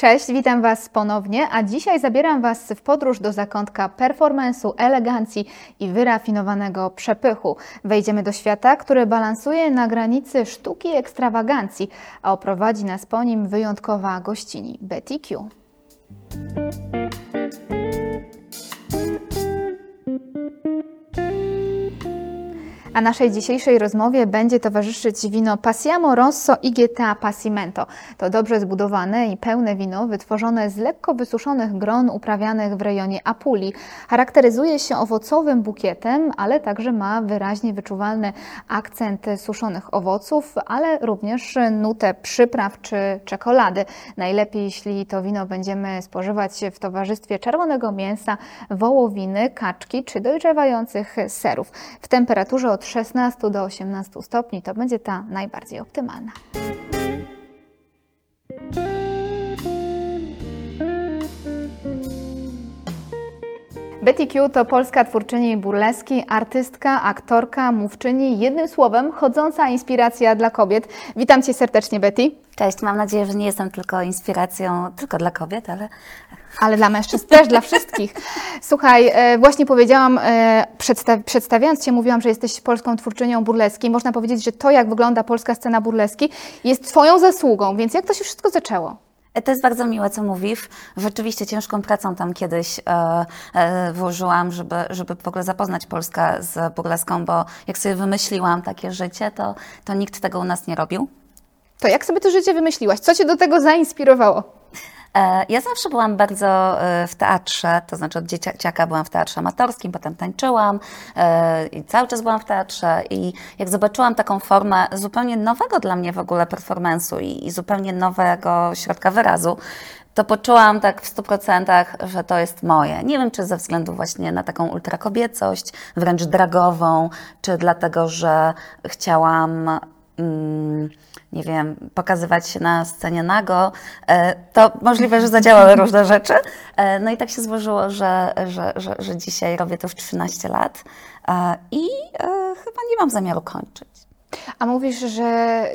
Cześć, witam Was ponownie, a dzisiaj zabieram Was w podróż do zakątka performance'u, elegancji i wyrafinowanego przepychu. Wejdziemy do świata, który balansuje na granicy sztuki i ekstrawagancji, a oprowadzi nas po nim wyjątkowa gościni Betty Q. A naszej dzisiejszej rozmowie będzie towarzyszyć wino Passiamo Rosso IGTA Passimento. To dobrze zbudowane i pełne wino wytworzone z lekko wysuszonych gron uprawianych w rejonie Apulii. Charakteryzuje się owocowym bukietem, ale także ma wyraźnie wyczuwalny akcent suszonych owoców, ale również nutę przypraw czy czekolady. Najlepiej, jeśli to wino będziemy spożywać w towarzystwie czerwonego mięsa, wołowiny, kaczki czy dojrzewających serów. W temperaturze od 16 do 18 stopni to będzie ta najbardziej optymalna. Betty Q to polska twórczyni burleski, artystka, aktorka, mówczyni, jednym słowem chodząca inspiracja dla kobiet. Witam Cię serdecznie, Betty. Cześć, mam nadzieję, że nie jestem tylko inspiracją tylko dla kobiet, ale ale dla mężczyzn też, dla wszystkich. Słuchaj, e, właśnie powiedziałam, e, przedstawiając Cię, mówiłam, że jesteś polską twórczynią burleskiej. Można powiedzieć, że to, jak wygląda polska scena burleski, jest Twoją zasługą. Więc jak to się wszystko zaczęło? E, to jest bardzo miłe, co mówisz. Rzeczywiście ciężką pracą tam kiedyś e, e, włożyłam, żeby, żeby w ogóle zapoznać Polskę z burleską, bo jak sobie wymyśliłam takie życie, to, to nikt tego u nas nie robił. To jak sobie to życie wymyśliłaś? Co Cię do tego zainspirowało? E, ja zawsze byłam bardzo e, w teatrze, to znaczy od dzieciaka byłam w teatrze amatorskim, potem tańczyłam e, i cały czas byłam w teatrze i jak zobaczyłam taką formę zupełnie nowego dla mnie w ogóle performance'u i, i zupełnie nowego środka wyrazu, to poczułam tak w stu procentach, że to jest moje. Nie wiem, czy ze względu właśnie na taką ultrakobiecość, wręcz dragową, czy dlatego, że chciałam nie wiem, pokazywać się na scenie nago, e, to możliwe, że zadziałały różne rzeczy. E, no i tak się złożyło, że, że, że, że dzisiaj robię to w 13 lat e, i chyba nie mam zamiaru kończyć. A mówisz, że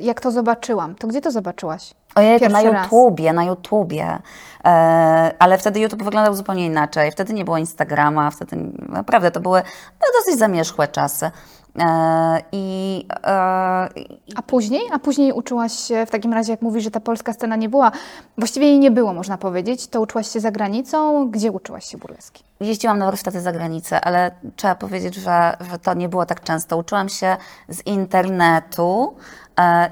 jak to zobaczyłam, to gdzie to zobaczyłaś? Ojej, na YouTubie, raz. na YouTubie. E, ale wtedy YouTube wyglądał zupełnie inaczej. Wtedy nie było Instagrama, wtedy naprawdę to były no, dosyć zamierzchłe czasy. E, I, e, A później? A później uczyłaś się, w takim razie jak mówisz, że ta polska scena nie była, właściwie jej nie było, można powiedzieć, to uczyłaś się za granicą. Gdzie uczyłaś się burleski? Jeździłam na warsztaty za granicę, ale trzeba powiedzieć, że, że to nie było tak często. Uczyłam się z internetu,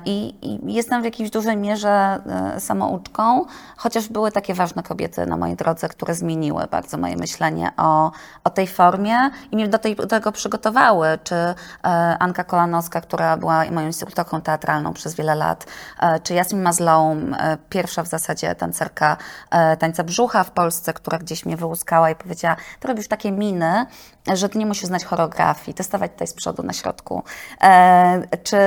I, I, jestem w jakiejś dużej mierze e, samouczką, chociaż były takie ważne kobiety na mojej drodze, które zmieniły bardzo moje myślenie o, o tej formie i mnie do, tej, do tego przygotowały. Czy e, Anka Kolanowska, która była moją instruktorką teatralną przez wiele lat, czy Jasmin Mazloum, pierwsza w zasadzie tancerka tańca brzucha w Polsce, która gdzieś mnie wyłuskała i powiedziała, ty robisz takie miny, że ty nie musisz znać choreografii, testować tutaj z przodu na środku. Czy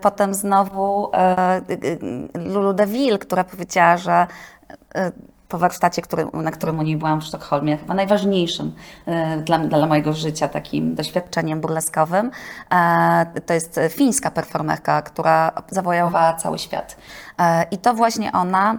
potem znowu e, Lulu Deville, która powiedziała, że e, po warsztacie, który, na którym u niej byłam w Sztokholmie, chyba najważniejszym e, dla, dla mojego życia takim doświadczeniem burleskowym. To jest fińska performerka, która zawojowała cały świat. I to właśnie ona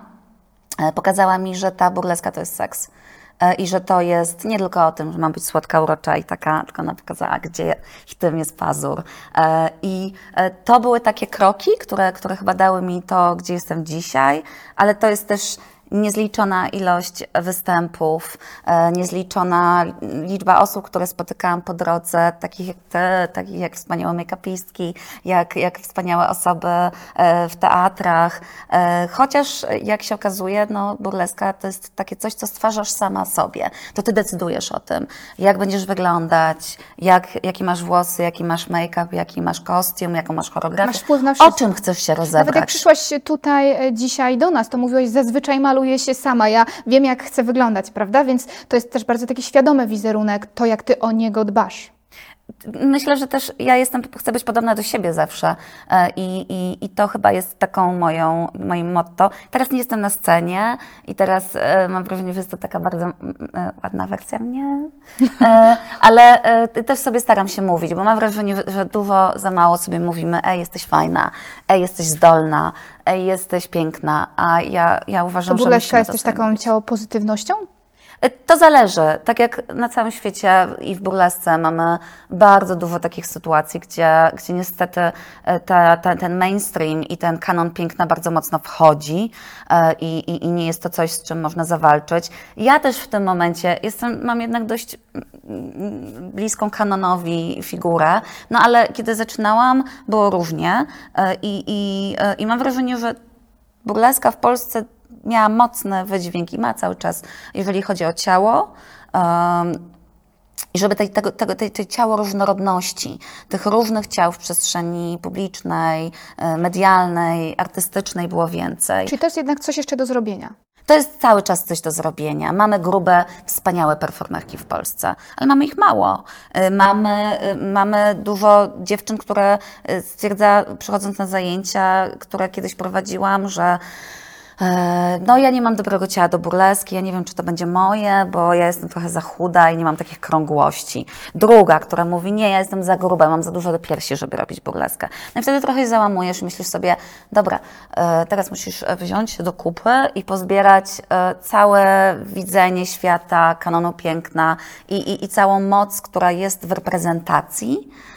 pokazała mi, że ta burleska to jest seks. E, i że to jest nie tylko o tym, że mam być słodka, urocza i taka, tylko ona pokazała, gdzie w tym jest pazur. E, I e, to były takie kroki, które, które chyba dały mi to, gdzie jestem dzisiaj, ale to jest też niezliczona ilość występów, e, niezliczona liczba osób, które spotykałam po drodze, takich jak ty, takich jak wspaniałe make-upistki, jak, jak wspaniałe osoby e, w teatrach. E, chociaż jak się okazuje, no burleska to jest takie coś, co stwarzasz sama sobie. To ty decydujesz o tym, jak będziesz wyglądać, jak, jaki masz włosy, jaki masz make-up, jaki masz kostium, jaką masz choreografię. Masz wpływ na wszystko. O czym chcesz się rozebrać? Nawet jak przyszłaś tutaj dzisiaj do nas, to mówiłaś zazwyczaj maluję maluję się sama, ja wiem, jak chcę wyglądać, prawda? Więc to jest też bardzo taki świadomy wizerunek, to jak ty o niego dbasz. Myślę, że też ja jestem, chcę być podobna do siebie zawsze e, i, i, i to chyba jest taką moją, moim motto. Teraz nie jestem na scenie i teraz e, mam wrażenie, że jest to taka bardzo e, ładna wersja mnie, ale też sobie staram się mówić, bo mam wrażenie, że- że dużo za mało sobie mówimy, ej, jesteś fajna, ej, jesteś zdolna, ej, jesteś piękna, a ja, ja To uważam, że musimy jest to sobie taką ciało pozytywnością? To zależy. Tak jak na całym świecie i w burlesce mamy bardzo dużo takich sytuacji, gdzie, gdzie niestety e, ta, ta, ten mainstream i ten kanon piękna bardzo mocno wchodzi e, i, i, i nie jest to coś, z czym można zawalczyć. Ja też w tym momencie jestem, mam jednak dość mm, bliską kanonowi figurę, no ale kiedy zaczynałam, było różnie e, i, i, i mam wrażenie, że burleska w Polsce miała mocny wydźwięk i ma cały czas, jeżeli chodzi o ciało. Um, i żeby tej, tego, tego, tej, tej ciało różnorodności, tych różnych ciał w przestrzeni publicznej, e, medialnej, artystycznej było więcej. Czyli to jest jednak coś jeszcze do zrobienia. To jest cały czas coś do zrobienia. Mamy grube, wspaniałe performerki w Polsce, ale mamy ich mało. Y, Mamy, y, mamy dużo dziewczyn, które stwierdza, przychodząc na zajęcia, które kiedyś prowadziłam, że e, no ja nie mam dobrego ciała do burleski, ja nie wiem, czy to będzie moje, bo ja jestem trochę za chuda i nie mam takich krągłości. Druga, która mówi, nie, ja jestem za gruba, mam za dużo do piersi, żeby robić burleskę. No i wtedy trochę się załamujesz i myślisz sobie, dobra, e, teraz musisz e, wziąć do kupy i pozbierać e, całe widzenie świata, kanonu piękna i, i, i całą moc, która jest w reprezentacji, e,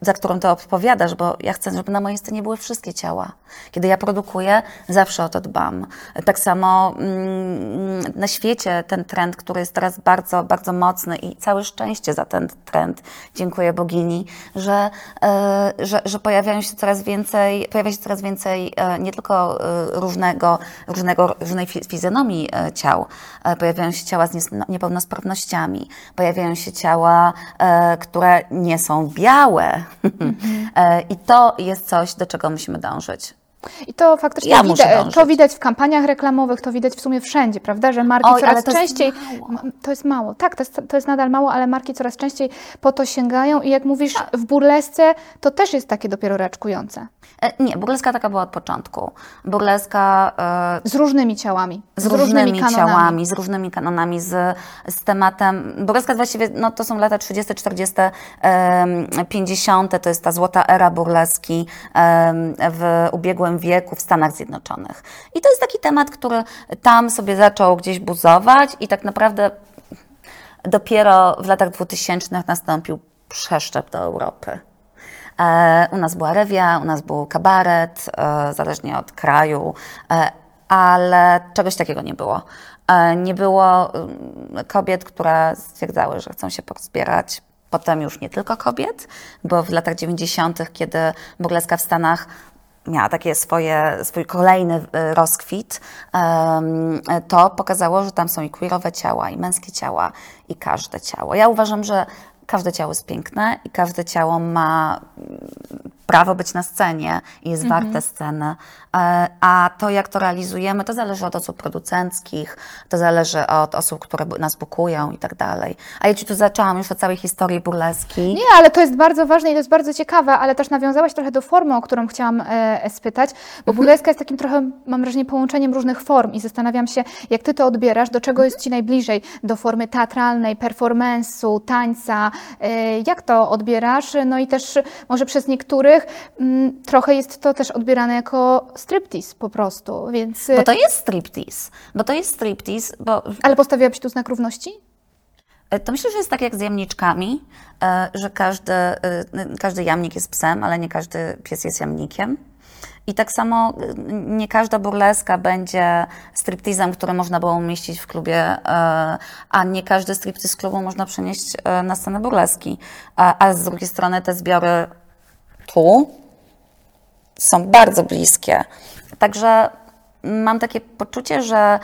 za którą ty odpowiadasz, bo ja chcę, żeby na mojej scenie były wszystkie ciała. Kiedy ja produkuję, zawsze o to dbam. Tak samo mm, na świecie ten trend, który jest teraz bardzo, bardzo mocny i całe szczęście za ten trend. Dziękuję bogini, że, e, że, że pojawiają się coraz więcej, pojawia się coraz więcej e, nie tylko e, różnego, różnego, różnej fi- fizjonomii e, ciał, e, pojawiają się ciała z niepełnosprawnościami, pojawiają się ciała, e, które nie są białe. E, I to jest coś, do czego musimy dążyć. I to faktycznie Ja widać, to widać w kampaniach reklamowych, to widać w sumie wszędzie, prawda? Że marki Oj, coraz to jest częściej. mało. M- To jest mało. Tak, to jest, to jest nadal mało, ale marki coraz częściej po to sięgają i jak mówisz, w burlesce to też jest takie dopiero raczkujące. E, Nie, burleska taka była od początku. Burleska e, Z różnymi ciałami. z, różnymi, kanonami. ciałami, z różnymi kanonami, z, z tematem. Burleska właściwie no, to są lata 30, 40, em, 50. To jest ta złota era burleski em, w ubiegłym wieku w Stanach Zjednoczonych. I to jest taki temat, który tam sobie zaczął gdzieś buzować i tak naprawdę dopiero w latach 2000 nastąpił przeszczep do Europy. E, u nas była rewia, u nas był kabaret, e, zależnie od kraju, e, ale czegoś takiego nie było. Nie było mm, kobiet, które stwierdzały, że chcą się porozbierać. Potem już nie tylko kobiet, bo w latach 90., kiedy burleska w Stanach miała takie swoje, swój kolejny e, rozkwit, to pokazało, że tam są i queerowe ciała, i męskie ciała, i każde ciało. Ja uważam, że każde ciało jest piękne i każde ciało ma prawo być na scenie i jest warte sceny. E, A to, jak to realizujemy, to zależy od osób producenckich, to zależy od osób, które nas bukują i tak dalej. A ja Ci tu zaczęłam już od całej historii burleski. Nie, ale to jest bardzo ważne i to jest bardzo ciekawe, ale też nawiązałaś trochę do formy, o którą chciałam e, spytać, bo burleska jest takim trochę, mam wrażenie, połączeniem różnych form i zastanawiam się, jak Ty to odbierasz, do czego jest Ci najbliżej, do formy teatralnej, performance'u, tańca, e, jak to odbierasz? No i też może przez niektórych mm, trochę jest to też odbierane jako striptease po prostu, więc... Bo to jest striptease. Bo to jest striptease, bo Ale postawiłabyś tu znak równości? E, To myślę, że jest tak jak z jamniczkami, e, że każdy, e, każdy jamnik jest psem, ale nie każdy pies jest jamnikiem. I tak samo nie każda burleska będzie striptizem, który można było umieścić w klubie, a nie każdy striptiz z klubu można przenieść na scenę burleski. A, a z drugiej strony te zbiory tu są bardzo bliskie. Także mam takie poczucie, że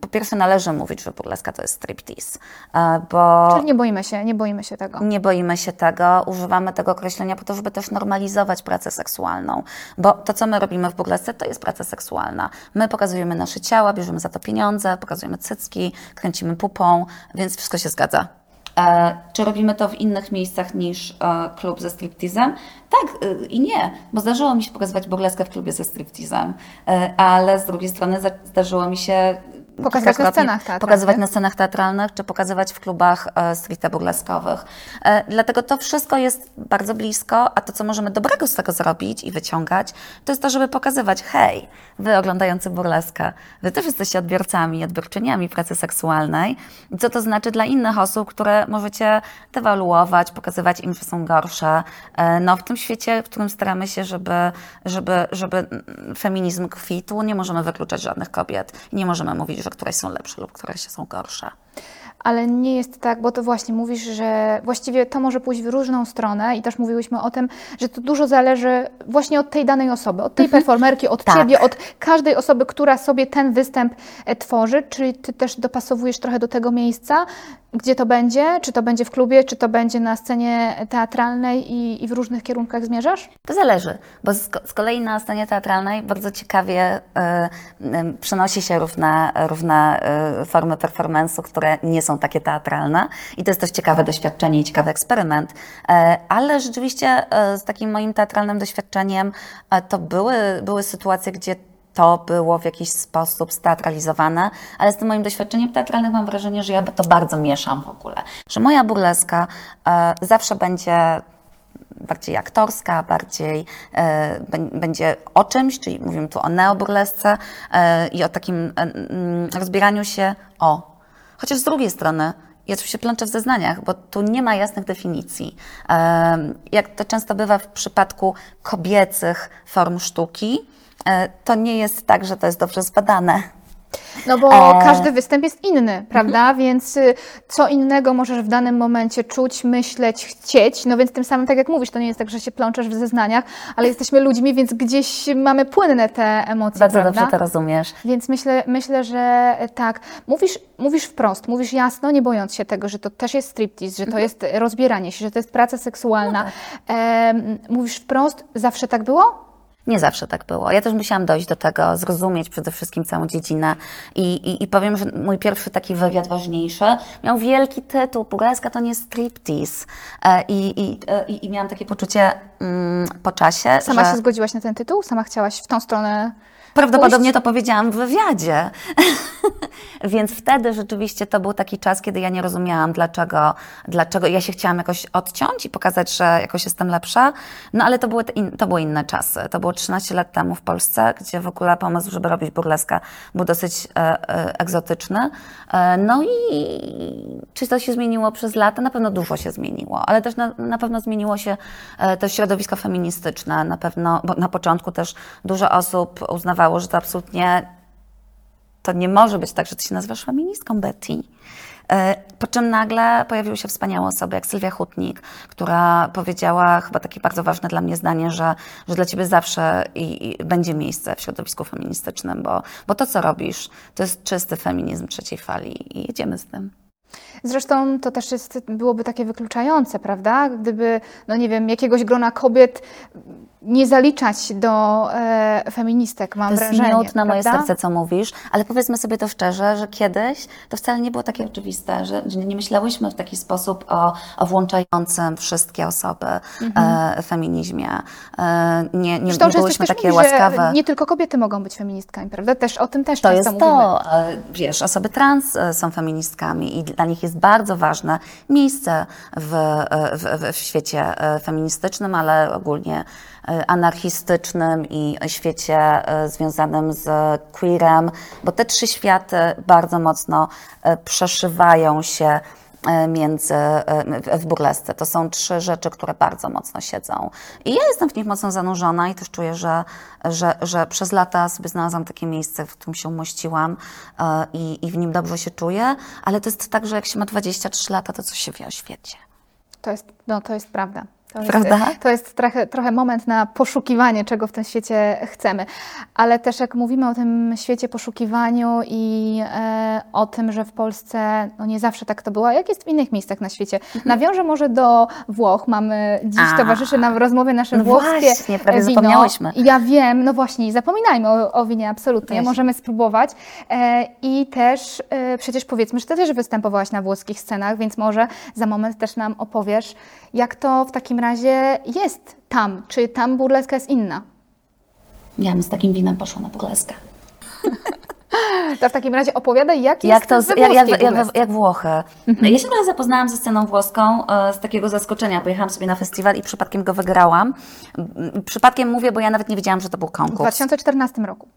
po pierwsze należy mówić, że burleska to jest striptease, e, bo Czyli nie boimy się, nie boimy się tego. nie boimy się tego, używamy tego określenia po to, żeby też normalizować pracę seksualną, bo to, co my robimy w burlesce, to jest praca seksualna. My pokazujemy nasze ciała, bierzemy za to pieniądze, pokazujemy cycki, kręcimy pupą, więc wszystko się zgadza. E, czy robimy to w innych miejscach niż e, klub ze striptizem? Tak e, i nie, bo zdarzyło mi się pokazywać burleskę w klubie ze striptizem, ale z drugiej strony zdarzyło mi się Pokazywać na scenach teatralnych. Pokazywać na scenach teatralnych, czy pokazywać w klubach e, stricte burleskowych. E, dlatego to wszystko jest bardzo blisko, a to, co możemy dobrego z tego zrobić i wyciągać, to jest to, żeby pokazywać, hej, wy oglądający burleskę, wy też jesteście odbiorcami, odbiorczyniami pracy seksualnej. I co to znaczy dla innych osób, które możecie dewaluować, pokazywać im, że są gorsze. E, no, w tym świecie, w którym staramy się, żeby, żeby, żeby mm, feminizm kwitł, nie możemy wykluczać żadnych kobiet. Nie możemy mówić, że któreś są lepsze lub któreś są gorsze. Ale nie jest tak, bo to właśnie mówisz, że właściwie to może pójść w różną stronę i też mówiłyśmy o tym, że to dużo zależy właśnie od tej danej osoby, od tej performerki, od Tak. ciebie, od każdej osoby, która sobie ten występ e, tworzy. Czy ty też dopasowujesz trochę do tego miejsca, gdzie to będzie? Czy to będzie w klubie, czy to będzie na scenie teatralnej i, i w różnych kierunkach zmierzasz? To zależy, bo z, z kolei na scenie teatralnej bardzo ciekawie y, y, przenosi się różne, różne y, formy performance'u, które nie są takie teatralne i to jest też ciekawe doświadczenie i ciekawy eksperyment. E, ale rzeczywiście e, z takim moim teatralnym doświadczeniem e, to były, były sytuacje, gdzie to było w jakiś sposób steatralizowane, ale z tym moim doświadczeniem teatralnym mam wrażenie, że ja to bardzo mieszam w ogóle. Że moja burleska zawsze będzie bardziej aktorska, bardziej bę- będzie o czymś, czyli mówimy tu o neoburlesce i o takim mm, rozbieraniu się o. Chociaż z drugiej strony, ja tu się plączę w zeznaniach, bo tu nie ma jasnych definicji. Jak to często bywa w przypadku kobiecych form sztuki, e, to nie jest tak, że to jest dobrze zbadane. No bo E. Każdy występ jest inny, prawda? Więc y, co innego możesz w danym momencie czuć, myśleć, chcieć. No więc tym samym, tak jak mówisz, to nie jest tak, że się plączesz w zeznaniach, ale jesteśmy ludźmi, więc gdzieś mamy płynne te emocje, Bardzo prawda? dobrze to rozumiesz. Więc myślę, myślę, że tak. Mówisz, mówisz wprost, mówisz jasno, nie bojąc się tego, że to też jest striptease, że to Mhm. jest rozbieranie się, że to jest praca seksualna. No Em, mówisz wprost, zawsze tak było? Nie zawsze tak było. Ja też musiałam dojść do tego, zrozumieć przede wszystkim całą dziedzinę. I, i, i powiem, że mój pierwszy taki wywiad ważniejszy miał wielki tytuł. Burleska to nie striptease. E, I, i, e, i, I miałam takie poczucie mm, po czasie, Sama że się zgodziłaś na ten tytuł? Sama chciałaś w tą stronę prawdopodobnie to powiedziałam w wywiadzie. Więc wtedy rzeczywiście to był taki czas, kiedy ja nie rozumiałam, dlaczego, dlaczego ja się chciałam jakoś odciąć i pokazać, że jakoś jestem lepsza. No ale to były, in, to były inne czasy. To było 13 lat temu w Polsce, gdzie w ogóle pomysł, żeby robić burleskę, był dosyć e, e, egzotyczny. E, no i czy to się zmieniło przez lata? Na pewno dużo się zmieniło, ale też na, na pewno zmieniło się e, to środowisko feministyczne. Na pewno, bo na początku też dużo osób uznawało, że to absolutnie to nie może być tak, że ty się nazywasz feministką, Betty. E, Po czym nagle pojawiły się wspaniałe osoby, jak Sylwia Hutnik, która powiedziała chyba takie bardzo ważne dla mnie zdanie, że, że dla ciebie zawsze i, i będzie miejsce w środowisku feministycznym, bo, bo to, co robisz, to jest czysty feminizm trzeciej fali i jedziemy z tym. Zresztą to też jest, byłoby takie wykluczające, prawda? Gdyby, no nie wiem, jakiegoś grona kobiet nie zaliczać do e, feministek, mam To jest wrażenie. miód na moje serce, co mówisz, ale powiedzmy sobie to szczerze, że kiedyś to wcale nie było takie oczywiste, że, że nie myślałyśmy w taki sposób o, o włączającym wszystkie osoby e, feminizmie. E, nie nie, Mhm. Zresztą nie byłyśmy takie mówi, łaskawe. nie tylko kobiety mogą być feministkami, prawda? Też o tym też To często jest mówimy. to, e, wiesz, osoby trans e, są feministkami i dla nich jest bardzo ważne miejsce w, w, w, świecie e, feministycznym, ale ogólnie e, anarchistycznym i świecie e, związanym z queerem, bo te trzy światy bardzo mocno przeszywają się między, e, w- burlesce. To są trzy rzeczy, które bardzo mocno siedzą. I ja jestem w nich mocno zanurzona i też czuję, że, że, że przez lata sobie znalazłam takie miejsce, w którym się umościłam e, i, i w nim dobrze się czuję, ale to jest tak, że jak się ma 23 lata, to coś się wie o świecie. To jest, no, to jest prawda. To jest, Prawda? to jest trochę, trochę moment na poszukiwanie, czego w tym świecie chcemy. Ale też jak mówimy o tym świecie poszukiwaniu i e, o tym, że w Polsce no nie zawsze tak to było, jak jest w innych miejscach na świecie. Nawiążę może do Włoch. Mamy dziś Mhm. A. towarzyszy nam w rozmowie nasze No włoskie właśnie, prawie wino. zapomniałyśmy. Ja wiem, no właśnie, nie zapominajmy o, o winie, absolutnie. Weź. Możemy spróbować. E, I też e, przecież powiedzmy, że ty też występowałaś na włoskich scenach, więc może za moment też nam opowiesz, jak to w takim razie jest tam. Czy tam burleska jest inna? Ja bym z takim winem poszła na burleskę. To w takim razie opowiadaj, jak, Jak jest to, z, jak, jak, jak, jak Włochy. Ja się trochę zapoznałam ze sceną włoską e, z takiego zaskoczenia. Pojechałam sobie na festiwal i przypadkiem go wygrałam. Przypadkiem mówię, bo ja nawet nie wiedziałam, że to był W konkurs. 2014 roku.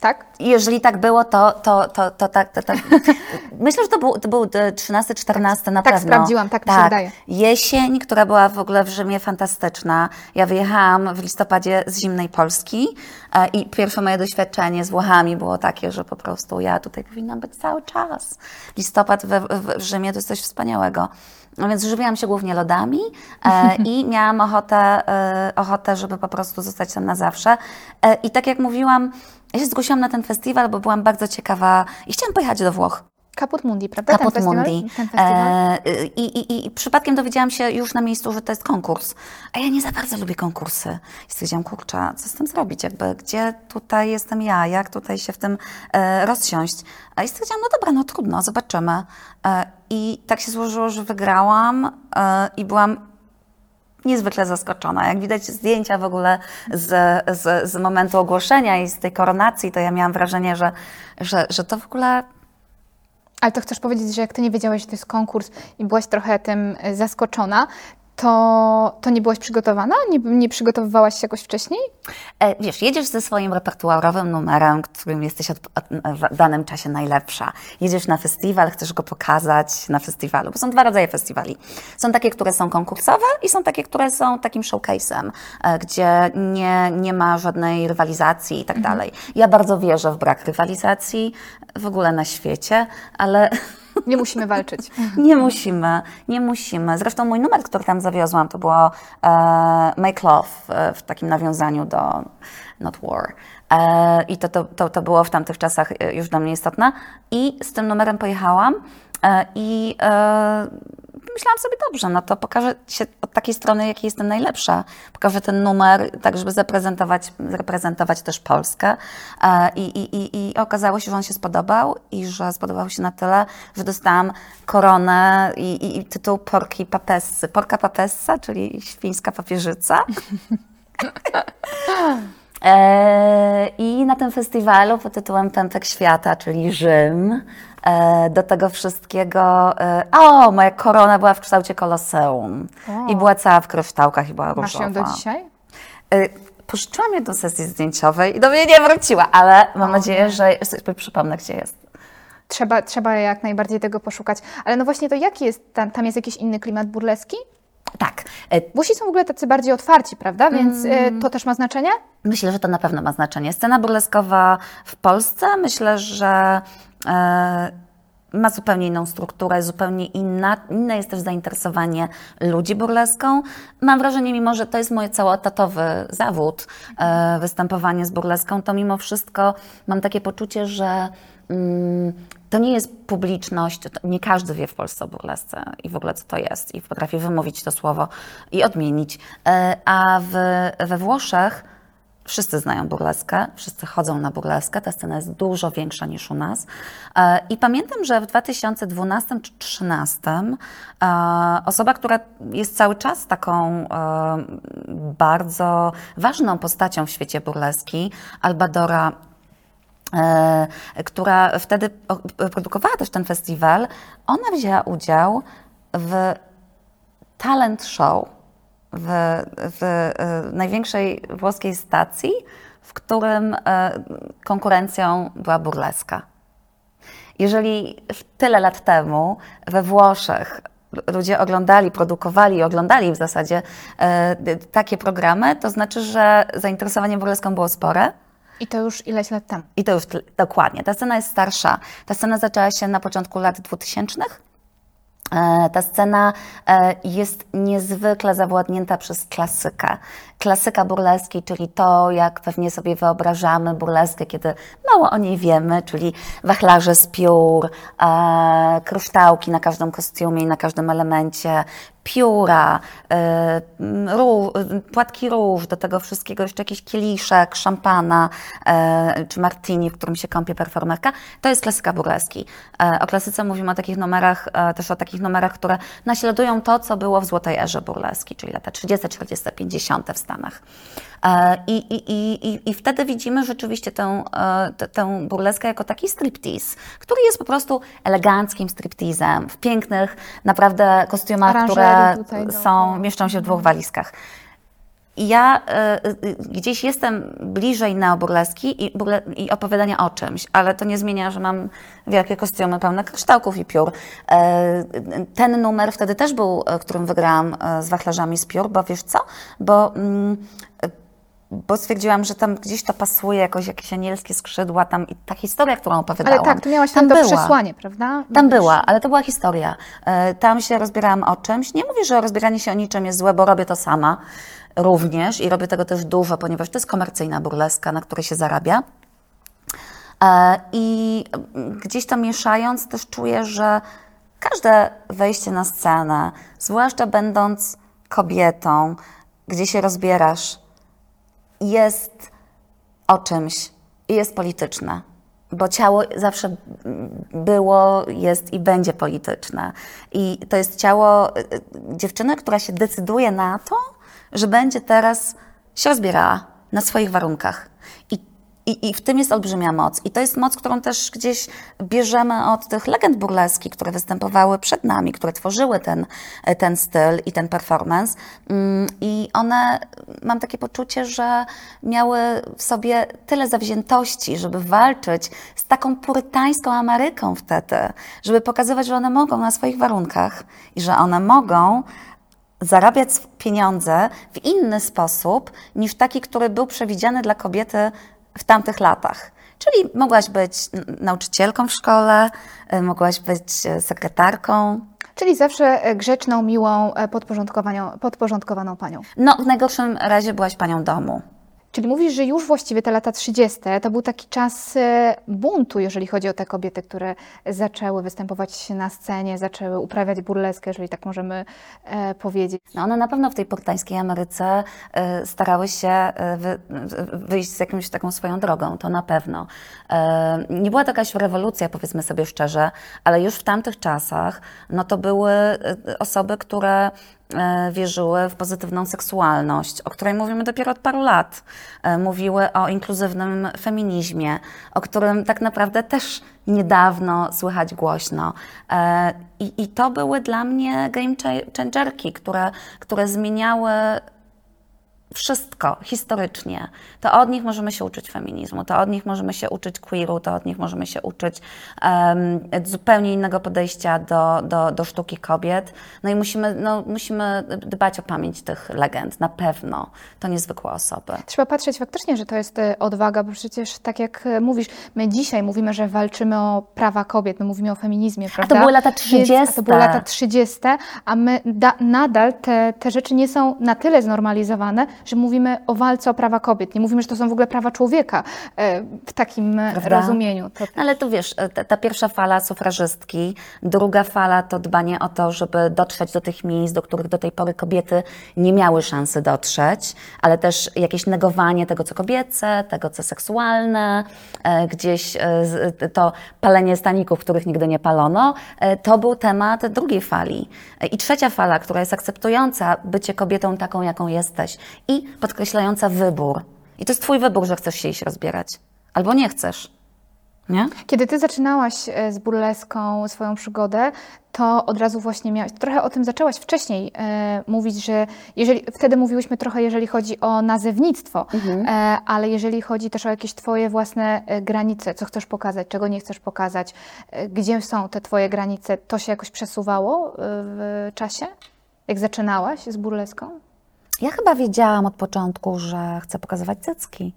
Tak? Jeżeli tak było, to, to, to, to tak. To, to. Myślę, że to był, to był 13-14 na tak, pewno. sprawdziłam, tak mi się wydaje. Jesień, która była w ogóle w Rzymie fantastyczna. Ja wyjechałam w listopadzie z zimnej Polski e, i pierwsze moje doświadczenie z Włochami było takie, że po prostu ja tutaj powinnam być cały czas. Listopad w, w Rzymie to jest coś wspaniałego. No więc żywiłam się głównie lodami e, i miałam ochotę, e, ochotę, żeby po prostu zostać tam na zawsze. E, I tak jak mówiłam, ja się zgłosiłam na ten festiwal, bo byłam bardzo ciekawa i chciałam pojechać do Włoch. Kaput Mundi, prawda? Kaput ten festiwal? Mundi. Ten? E, i, i, I przypadkiem dowiedziałam się już na miejscu, że to jest konkurs. A ja nie za bardzo lubię konkursy. I stwierdziłam, kurczę, co z tym zrobić? Jakby, gdzie tutaj jestem ja? Jak tutaj się w tym e, rozsiąść? A i stwierdziłam, no dobra, no trudno, zobaczymy. E, I tak się złożyło, że wygrałam e, i byłam niezwykle zaskoczona. Jak widać zdjęcia w ogóle z, z, z momentu ogłoszenia i z tej koronacji, to ja miałam wrażenie, że, że, że to w ogóle Ale to chcesz powiedzieć, że jak ty nie wiedziałaś, że to jest konkurs i byłaś trochę tym e, zaskoczona, to, to nie byłaś przygotowana? Nie, nie przygotowywałaś się jakoś wcześniej? E, Wiesz, jedziesz ze swoim repertuarowym numerem, którym jesteś od, od, w danym czasie najlepsza. Jedziesz na festiwal, chcesz go pokazać na festiwalu, bo są dwa rodzaje festiwali. Są takie, które są konkursowe i są takie, które są takim showcase'em, e, gdzie nie, nie ma żadnej rywalizacji i tak dalej. Ja bardzo wierzę w brak rywalizacji w ogóle na świecie, ale Nie musimy walczyć. nie musimy, nie musimy. Zresztą mój numer, który tam zawiozłam, to było e, Make Love w takim nawiązaniu do Not War. E, I to, to, to, to było w tamtych czasach e, już dla mnie istotne. I z tym numerem pojechałam e, i e, myślałam sobie, dobrze, no to pokażę się od takiej strony, jakiej jestem najlepsza. Pokażę ten numer, tak żeby zaprezentować, zaprezentować też Polskę. E, I, i, i, I okazało się, że on się spodobał i że spodobał się na tyle, że dostałam koronę i, i, tytuł Porki Papessy. Porka Papessa, czyli świńska papieżyca. E, I na tym festiwalu pod tytułem Pępek Świata, czyli Rzym, do tego wszystkiego. E, o, moja korona była w kształcie koloseum O. i była cała w kryształkach i była różowa. Masz ją do dzisiaj? E, Pożyczyłam ją do sesji zdjęciowej i do mnie nie wróciła, ale mam nadzieję, że przypomnę, gdzie jest. Trzeba, trzeba jak najbardziej tego poszukać. Ale no właśnie to jaki jest, tam, tam jest jakiś inny klimat burleski? Tak, e, Włosi są w ogóle tacy bardziej otwarci, prawda? Więc Mm. e, to też ma znaczenie? Myślę, że to na pewno ma znaczenie. Scena burleskowa w Polsce myślę, że e, ma zupełnie inną strukturę, zupełnie inna. Inne jest też zainteresowanie ludzi burleską. Mam wrażenie, mimo że to jest mój całoetatowy zawód, e, występowanie z burleską, to mimo wszystko mam takie poczucie, że mm, to nie jest publiczność, nie każdy wie w Polsce o burlesce i w ogóle co to jest i potrafi wymówić to słowo i odmienić. E, A w, we Włoszech Wszyscy znają burleskę, wszyscy chodzą na burleskę, ta scena jest dużo większa niż u nas. E, I pamiętam, że w 2012 czy 2013 e, osoba, która jest cały czas taką e, bardzo ważną postacią w świecie burleski, Albadora która wtedy produkowała też ten festiwal, ona wzięła udział w talent show w, w e, największej włoskiej stacji, w którym e, konkurencją była burleska. Jeżeli tyle lat temu we Włoszech ludzie oglądali, produkowali i oglądali w zasadzie e, takie programy, to znaczy, że zainteresowanie burleską było spore. I to już ileś lat temu. I to już dokładnie. Ta scena jest starsza. Ta scena zaczęła się na początku lat 2000. E, ta scena e, jest niezwykle zawładnięta przez klasykę. Klasyka burleskiej, czyli to, jak pewnie sobie wyobrażamy burleskę, kiedy mało o niej wiemy, czyli wachlarze z piór, e, kryształki na każdym kostiumie i na każdym elemencie, pióra, y, róż, płatki róż, do tego wszystkiego jeszcze jakiś kieliszek, szampana y, czy martini, w którym się kąpie performerka. To jest klasyka burleski. Y, o klasyce mówimy o takich numerach, też o takich numerach, które naśladują to, co było w złotej erze burleski, czyli lata 30., 40., 50. w Stanach. I, i, i, I wtedy widzimy rzeczywiście tę, tę, tę burleskę jako taki striptease, który jest po prostu eleganckim stripteasem, w pięknych, naprawdę kostiumach, które są, mieszczą się w dwóch walizkach. Ja y, y, gdzieś jestem bliżej neoburleski i, burle, i opowiadania o czymś, ale to nie zmienia, że mam wielkie kostiumy pełne kryształków i piór. Y, ten numer wtedy też był, którym wygrałam z wachlarzami z piór, bo wiesz co? Bo mm, bo stwierdziłam, że tam gdzieś to pasuje, jakoś jakieś anielskie skrzydła, tam i ta historia, którą opowiadałam. Ale tak, tu miałaś tam, tam to była. przesłanie, prawda? Tam była, ale to była historia. E, tam się rozbierałam o czymś. Nie mówię, że rozbieranie się o niczym jest złe, bo robię to sama również i robię tego też dużo, ponieważ to jest komercyjna burleska, na której się zarabia. E, I gdzieś tam mieszając też czuję, że każde wejście na scenę, zwłaszcza będąc kobietą, gdzie się rozbierasz, jest o czymś i jest polityczne. Bo ciało zawsze było, jest i będzie polityczne. I to jest ciało y, y, dziewczyny, która się decyduje na to, że będzie teraz się rozbierała na swoich warunkach. I i, I w tym jest olbrzymia moc. I to jest moc, którą też gdzieś bierzemy od tych legend burleskich, które występowały przed nami, które tworzyły ten, ten styl i ten performance. Mm, I one, mam takie poczucie, że miały w sobie tyle zawziętości, żeby walczyć z taką purytańską Ameryką wtedy, żeby pokazywać, że one mogą na swoich warunkach i że one mogą zarabiać pieniądze w inny sposób niż taki, który był przewidziany dla kobiety w tamtych latach. Czyli mogłaś być nauczycielką w szkole, y, mogłaś być y, sekretarką. Czyli zawsze e, grzeczną, miłą, e, podporządkowaną panią. No, w najgorszym razie byłaś panią domu. Czyli mówisz, że już właściwie te lata 30. to był taki czas e, buntu, jeżeli chodzi o te kobiety, które zaczęły występować na scenie, zaczęły uprawiać burleskę, jeżeli tak możemy e, powiedzieć. No one na pewno w tej portańskiej Ameryce e, starały się e, wy, wyjść z jakąś taką swoją drogą, to na pewno. E, nie była to jakaś rewolucja, powiedzmy sobie szczerze, ale już w tamtych czasach no to były e, osoby, które wierzyły w pozytywną seksualność, o której mówimy dopiero od paru lat. E, mówiły o inkluzywnym feminizmie, o którym tak naprawdę też niedawno słychać głośno. E, I, i to były dla mnie game changerki, które, które zmieniały wszystko historycznie, to od nich możemy się uczyć feminizmu, to od nich możemy się uczyć queeru, to od nich możemy się uczyć um, zupełnie innego podejścia do, do, do sztuki kobiet. No i musimy, no, musimy dbać o pamięć tych legend, na pewno. To niezwykłe osoby. Trzeba patrzeć faktycznie, że to jest e, odwaga, bo przecież tak jak e, mówisz, my dzisiaj mówimy, że walczymy o prawa kobiet, my mówimy o feminizmie, prawda? A to były lata 30. Więc, a to były lata 30, a my da, nadal te, te rzeczy nie są na tyle znormalizowane, że mówimy o walce o prawa kobiet. Nie mówimy, że to są w ogóle prawa człowieka e, w takim e, Prawda? rozumieniu. To... Ale tu wiesz, e, ta, ta, pierwsza fala sufrażystki, druga fala to dbanie o to, żeby dotrzeć do tych miejsc, do których do tej pory kobiety nie miały szansy dotrzeć, ale też jakieś negowanie tego, co kobiece, tego, co seksualne, gdzieś to palenie staników, których nigdy nie palono, to był temat drugiej fali. I trzecia fala, która jest akceptująca bycie kobietą taką, jaką jesteś i podkreślająca wybór. I to jest Twój wybór, że chcesz się iść rozbierać. Albo nie chcesz. Nie? Kiedy Ty zaczynałaś e, z burleską swoją przygodę, to od razu właśnie miałaś, trochę o tym zaczęłaś wcześniej e, mówić, że jeżeli, wtedy mówiłyśmy trochę, jeżeli chodzi o nazewnictwo, mhm. e, ale jeżeli chodzi też o jakieś Twoje własne e, granice, co chcesz pokazać, czego nie chcesz pokazać, e, gdzie są te Twoje granice, to się jakoś przesuwało w czasie, jak zaczynałaś z burleską? Ja chyba wiedziałam od początku, że chcę pokazywać cycki.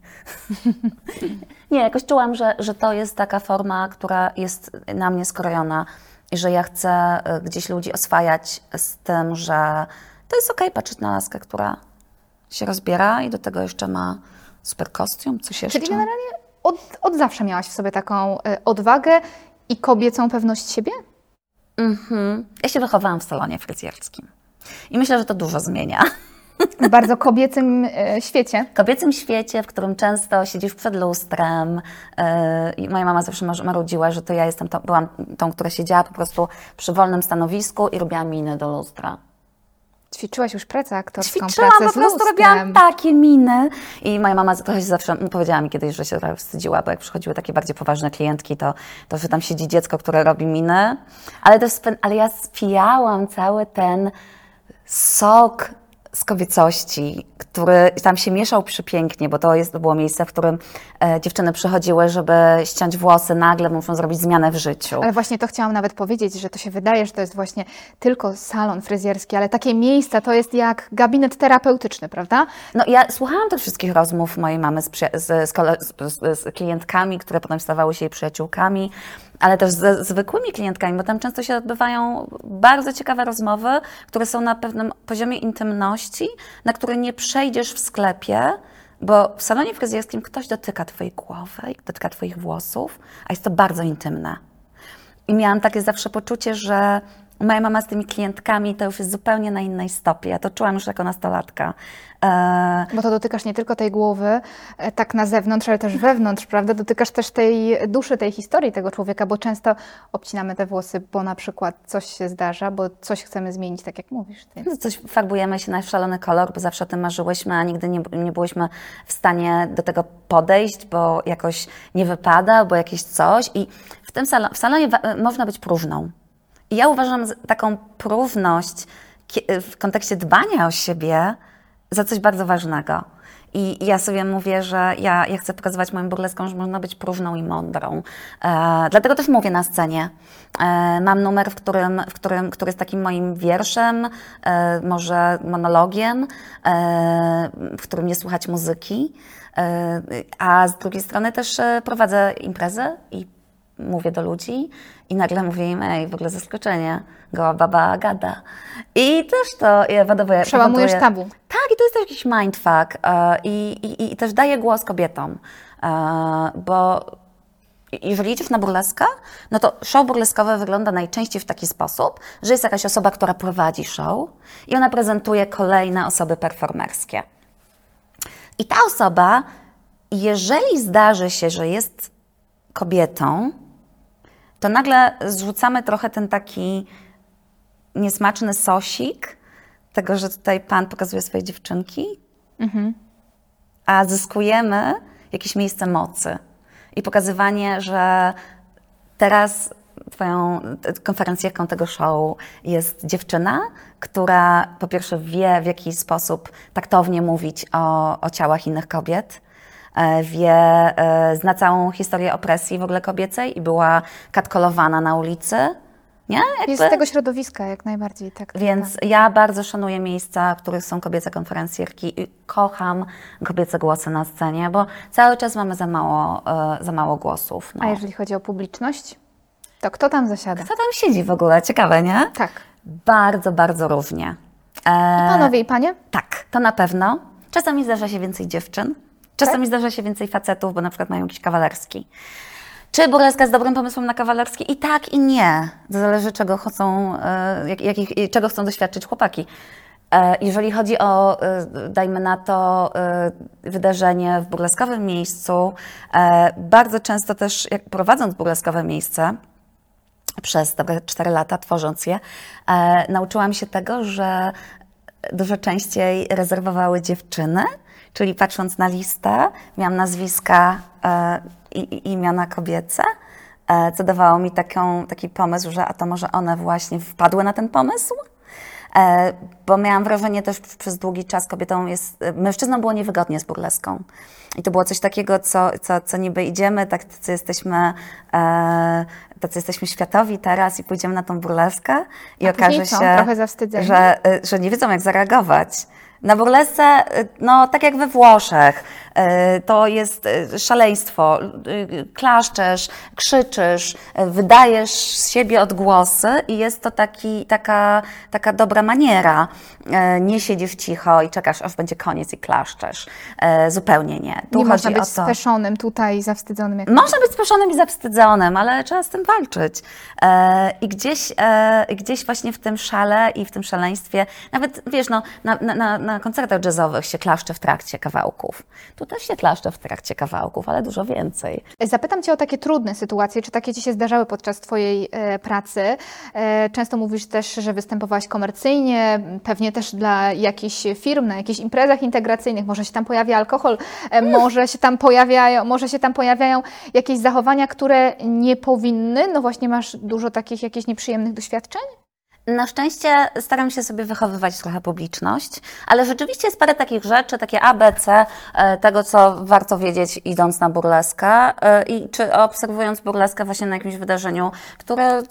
nie, jakoś czułam, że, że to jest taka forma, która jest na mnie skrojona i że ja chcę y, gdzieś ludzi oswajać z tym, że to jest okej patrzeć na laskę, która się rozbiera i do tego jeszcze ma super kostium, coś jeszcze. Czyli generalnie od, od zawsze miałaś w sobie taką y, odwagę i kobiecą pewność siebie? Mhm. Ja się wychowałam w salonie fryzjerskim i myślę, że to dużo zmienia. W bardzo kobiecym y, świecie. Kobiecym świecie, w którym często siedzisz przed lustrem yy, i moja mama zawsze mar- marudziła, że to ja jestem tą, byłam tą, która siedziała po prostu przy wolnym stanowisku i robiła miny do lustra. Ćwiczyłaś już pracę aktorską, Ćwiczyłam, pracę po prostu robiłam takie miny. I moja mama trochę się zawsze powiedziała mi kiedyś, że się trochę wstydziła, bo jak przychodziły takie bardziej poważne klientki, to, to że tam siedzi dziecko, które robi miny. Ale, spę- ale ja spijałam cały ten sok z kobiecości, który tam się mieszał przepięknie, bo to, jest, to było miejsce, w którym e, dziewczyny przychodziły, żeby ściąć włosy, nagle muszą zrobić zmianę w życiu. Ale właśnie to chciałam nawet powiedzieć, że to się wydaje, że to jest właśnie tylko salon fryzjerski, ale takie miejsca to jest jak gabinet terapeutyczny, prawda? No ja słuchałam tych wszystkich rozmów mojej mamy z, z, z, z klientkami, które potem stawały się jej przyjaciółkami, ale też ze zwykłymi klientkami, bo tam często się odbywają bardzo ciekawe rozmowy, które są na pewnym poziomie intymności, na który nie przejdziesz w sklepie, bo w salonie fryzjerskim ktoś dotyka Twojej głowy, dotyka Twoich włosów, a jest to bardzo intymne. I miałam takie zawsze poczucie, że moja mama z tymi klientkami to już jest zupełnie na innej stopie. Ja to czułam już jako nastolatka. E, Bo to dotykasz nie tylko tej głowy, e, tak na zewnątrz, ale też wewnątrz, prawda? Dotykasz też tej duszy, tej historii tego człowieka, bo często obcinamy te włosy, bo na przykład coś się zdarza, bo coś chcemy zmienić, tak jak mówisz. Więc no coś farbujemy się na szalony kolor, bo zawsze o tym marzyłyśmy, a nigdy nie, nie byłyśmy w stanie do tego podejść, bo jakoś nie wypada, bo jakieś coś. I w tym salo, w salonie wa- można być próżną. I ja uważam taką próżność w kontekście dbania o siebie za coś bardzo ważnego. I ja sobie mówię, że ja, ja chcę pokazywać moim burleskom, że można być próżną i mądrą. E, dlatego też mówię na scenie. E, mam numer, w którym, w którym, który jest takim moim wierszem, e, może monologiem, e, w którym nie słychać muzyki. E, a z drugiej strony też e, prowadzę imprezę i mówię do ludzi i nagle mówię im, ej, w ogóle zaskoczenie, goła baba gada. I też to ja powoduje... Przełamujesz tabu. Tak, i to jest też jakiś mindfuck e, i, i, i też daje głos kobietom, e, bo jeżeli idziesz na burleskę, no to show burleskowe wygląda najczęściej w taki sposób, że jest jakaś osoba, która prowadzi show i ona prezentuje kolejne osoby performerskie. I ta osoba, jeżeli zdarzy się, że jest kobietą, to nagle zrzucamy trochę ten taki niesmaczny sosik tego, że tutaj pan pokazuje swoje dziewczynki, a zyskujemy jakieś miejsce mocy i pokazywanie, że teraz twoją konferencjerką tego show jest dziewczyna, która po pierwsze wie, w jaki sposób taktownie mówić o, o ciałach innych kobiet, wie, e, zna całą historię opresji w ogóle kobiecej i była katkolowana na ulicy. Nie? jest z tego środowiska jak najbardziej, tak. tak, więc ja bardzo szanuję miejsca, w których są kobiece konferencjerki i kocham kobiece głosy na scenie, bo cały czas mamy za mało, e, za mało głosów. No. A jeżeli chodzi o publiczność, to kto tam zasiada? Kto tam siedzi w ogóle? Ciekawe, nie? Tak. Bardzo, bardzo różnie. E, Panowie i panie? tak, to na pewno. Czasami zdarza się więcej dziewczyn, czasami zdarza się więcej facetów, bo na przykład mają jakiś kawalerski. Czy burleska jest dobrym pomysłem na kawalerski? I tak, i nie. To zależy, czego chcą, e, jak, i czego chcą doświadczyć chłopaki. E, Jeżeli chodzi o, e, dajmy na to, wydarzenie w burleskowym miejscu, bardzo często też, jak prowadząc burleskowe miejsce, przez dobre 4 lata, tworząc je, nauczyłam się tego, że dużo częściej rezerwowały dziewczyny, czyli patrząc na listę, miałam nazwiska e, i, i imiona kobiece, e, co dawało mi taką, taki pomysł, że a to może one właśnie wpadły na ten pomysł? E, bo miałam wrażenie też przez długi czas kobietą jest, mężczyznom było niewygodnie z burleską. I to było coś takiego, co, co, co niby idziemy, tak co jesteśmy e, tacy jesteśmy światowi teraz i pójdziemy na tą burleskę i A okaże się, Trochę zawstydzeni? że, że nie wiedzą jak zareagować. Na burlesce, y, no tak jak we Włoszech, y, to jest y, szaleństwo. Klaszczesz, krzyczysz, wydajesz z siebie odgłosy i jest to taki, taka, taka dobra maniera. Nie siedzisz cicho i czekasz, aż będzie koniec i klaszczesz. Zupełnie nie. Tu nie chodzi można być to. speszonym tutaj, zawstydzonym. Jak... Można być speszonym i zawstydzonym, ale trzeba z tym walczyć. E, I gdzieś, e, gdzieś właśnie w tym szale i w tym szaleństwie, nawet wiesz, no, na, na- na, na koncertach jazzowych się klaszcze w trakcie kawałków. Tu też się klaszcze w trakcie kawałków, ale dużo więcej. Zapytam Cię o takie trudne sytuacje. Czy takie Ci się zdarzały podczas Twojej e, pracy? E, często mówisz też, że występowałaś komercyjnie, pewnie też dla jakichś firm, na jakichś imprezach integracyjnych. Może się tam pojawia alkohol, e, może się tam pojawiają, może się tam pojawiają jakieś zachowania, które nie powinny. No właśnie masz dużo takich jakichś nieprzyjemnych doświadczeń? Na szczęście staram się sobie wychowywać trochę publiczność, ale rzeczywiście jest parę takich rzeczy, takie ABC e, tego, co warto wiedzieć idąc na burleskę e, i czy obserwując burleskę właśnie na jakimś wydarzeniu, które e,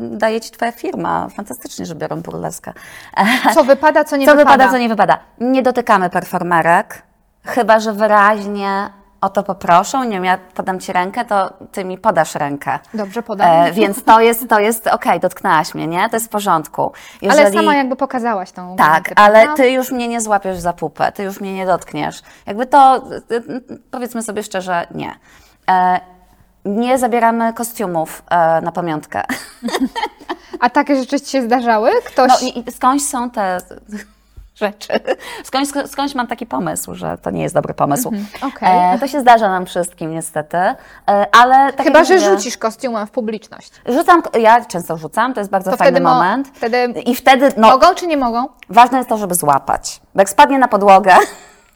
daje Ci Twoja firma. Fantastycznie, że biorą burleskę. Co wypada, co nie co wypada? wypada, co nie wypada. Nie dotykamy performerek, chyba że wyraźnie o to poproszą. Nie wiem, ja podam Ci rękę, to Ty mi podasz rękę. Dobrze, podam. E, więc to jest, to jest okej, dotknęłaś mnie, nie? To jest w porządku. Ale sama jakby pokazałaś tą Tak, ale ty już mnie nie złapiesz za pupę, ty już mnie nie dotkniesz. Jakby to, y, y, powiedzmy sobie szczerze, nie. E, nie zabieramy kostiumów e, na pamiątkę. A takie rzeczy Ci się zdarzały? Ktoś... No i skądś są te rzeczy. Skądś, skądś mam taki pomysł, że to nie jest dobry pomysł. okej. e, to się zdarza nam wszystkim niestety, e, ale tak Chyba, że mówię, rzucisz kostiumem w publiczność. Rzucam, ja często rzucam, to jest bardzo To fajny wtedy mo- moment. wtedy I wtedy, no, Mogą czy nie mogą? ważne jest to, żeby złapać. Bo jak spadnie na podłogę,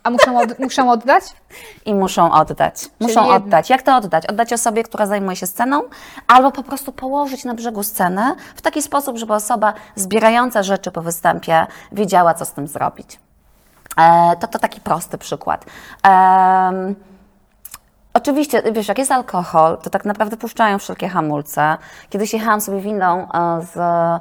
A muszą, od, muszą oddać? i muszą oddać. Muszą jednak. oddać. Jak to oddać? Oddać osobie, która zajmuje się sceną, albo po prostu położyć na brzegu scenę w taki sposób, żeby osoba zbierająca rzeczy po występie wiedziała, co z tym zrobić. E, to to taki prosty przykład. Em, Oczywiście, wiesz, jak jest alkohol, to tak naprawdę puszczają wszelkie hamulce. Kiedyś jechałam sobie windą e, z, e,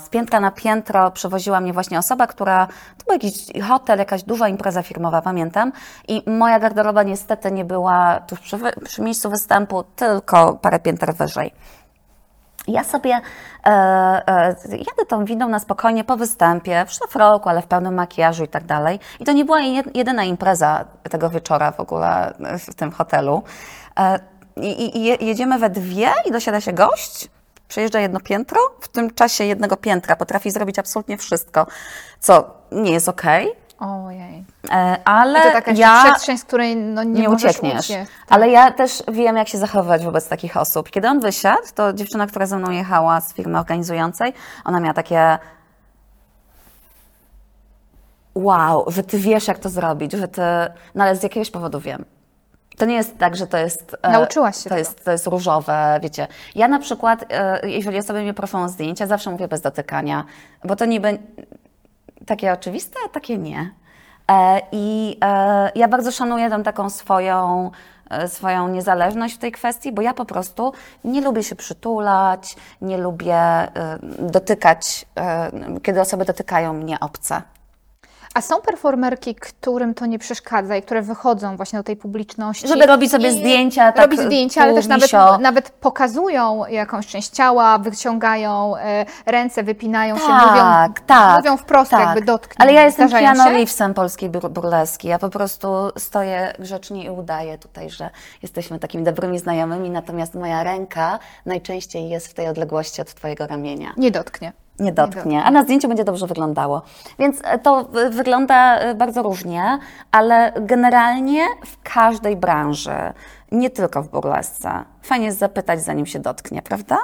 z piętra na piętro, przewoziła mnie właśnie osoba, która, to był jakiś hotel, jakaś duża impreza firmowa, pamiętam, i moja garderoba niestety nie była tuż przy, przy miejscu występu, tylko parę pięter wyżej. Ja sobie e, e, jadę tą windą na spokojnie po występie, w szlafroku, ale w pełnym makijażu i tak dalej. I to nie była jed- jedyna impreza tego wieczora w ogóle w tym hotelu. E, I, i je- jedziemy we dwie i dosiada się gość, przejeżdża jedno piętro, w tym czasie jednego piętra potrafi zrobić absolutnie wszystko, co nie jest okej. Ojej. E, Ale I to taka ja przestrzeń, z której no, nie, nie, uciekniesz. uciec. Ale ja też wiem, jak się zachowywać wobec takich osób. Kiedy on wysiadł, to dziewczyna, która ze mną jechała z firmy organizującej, ona miała takie. Wow, że ty wiesz, jak to zrobić, że ty. No ale z jakiegoś powodu wiem. To nie jest tak, że to jest. e, Nauczyłaś się To tego. jest, to jest różowe, wiecie. Ja na przykład, e, jeżeli osoby mnie proszą o zdjęcia, zawsze mówię bez dotykania, bo to niby takie oczywiste, a takie nie. E, I ja bardzo szanuję tą taką swoją, swoją niezależność w tej kwestii, bo ja po prostu nie lubię się przytulać, nie lubię dotykać, kiedy osoby dotykają mnie obce. A są performerki, którym to nie przeszkadza i które wychodzą właśnie do tej publiczności. Żeby robić sobie zdjęcia, tak Robić zdjęcia, ale też nawet, nawet pokazują jakąś część ciała, wyciągają e, ręce, wypinają się, Tak, mówią, tak, mówią wprost, tak. jakby dotknij. Ale ja jestem Keanu się? Reevesem polskiej bur- burleski. Ja po prostu stoję grzecznie i udaję tutaj, że jesteśmy takimi dobrymi znajomymi, natomiast moja ręka najczęściej jest w tej odległości od Twojego ramienia. Nie dotknie. Nie dotknie, a na zdjęciu będzie dobrze wyglądało. Więc e, to wygląda y, bardzo różnie, ale generalnie w każdej branży, nie tylko w burlesce, fajnie jest zapytać, zanim się dotknie, prawda?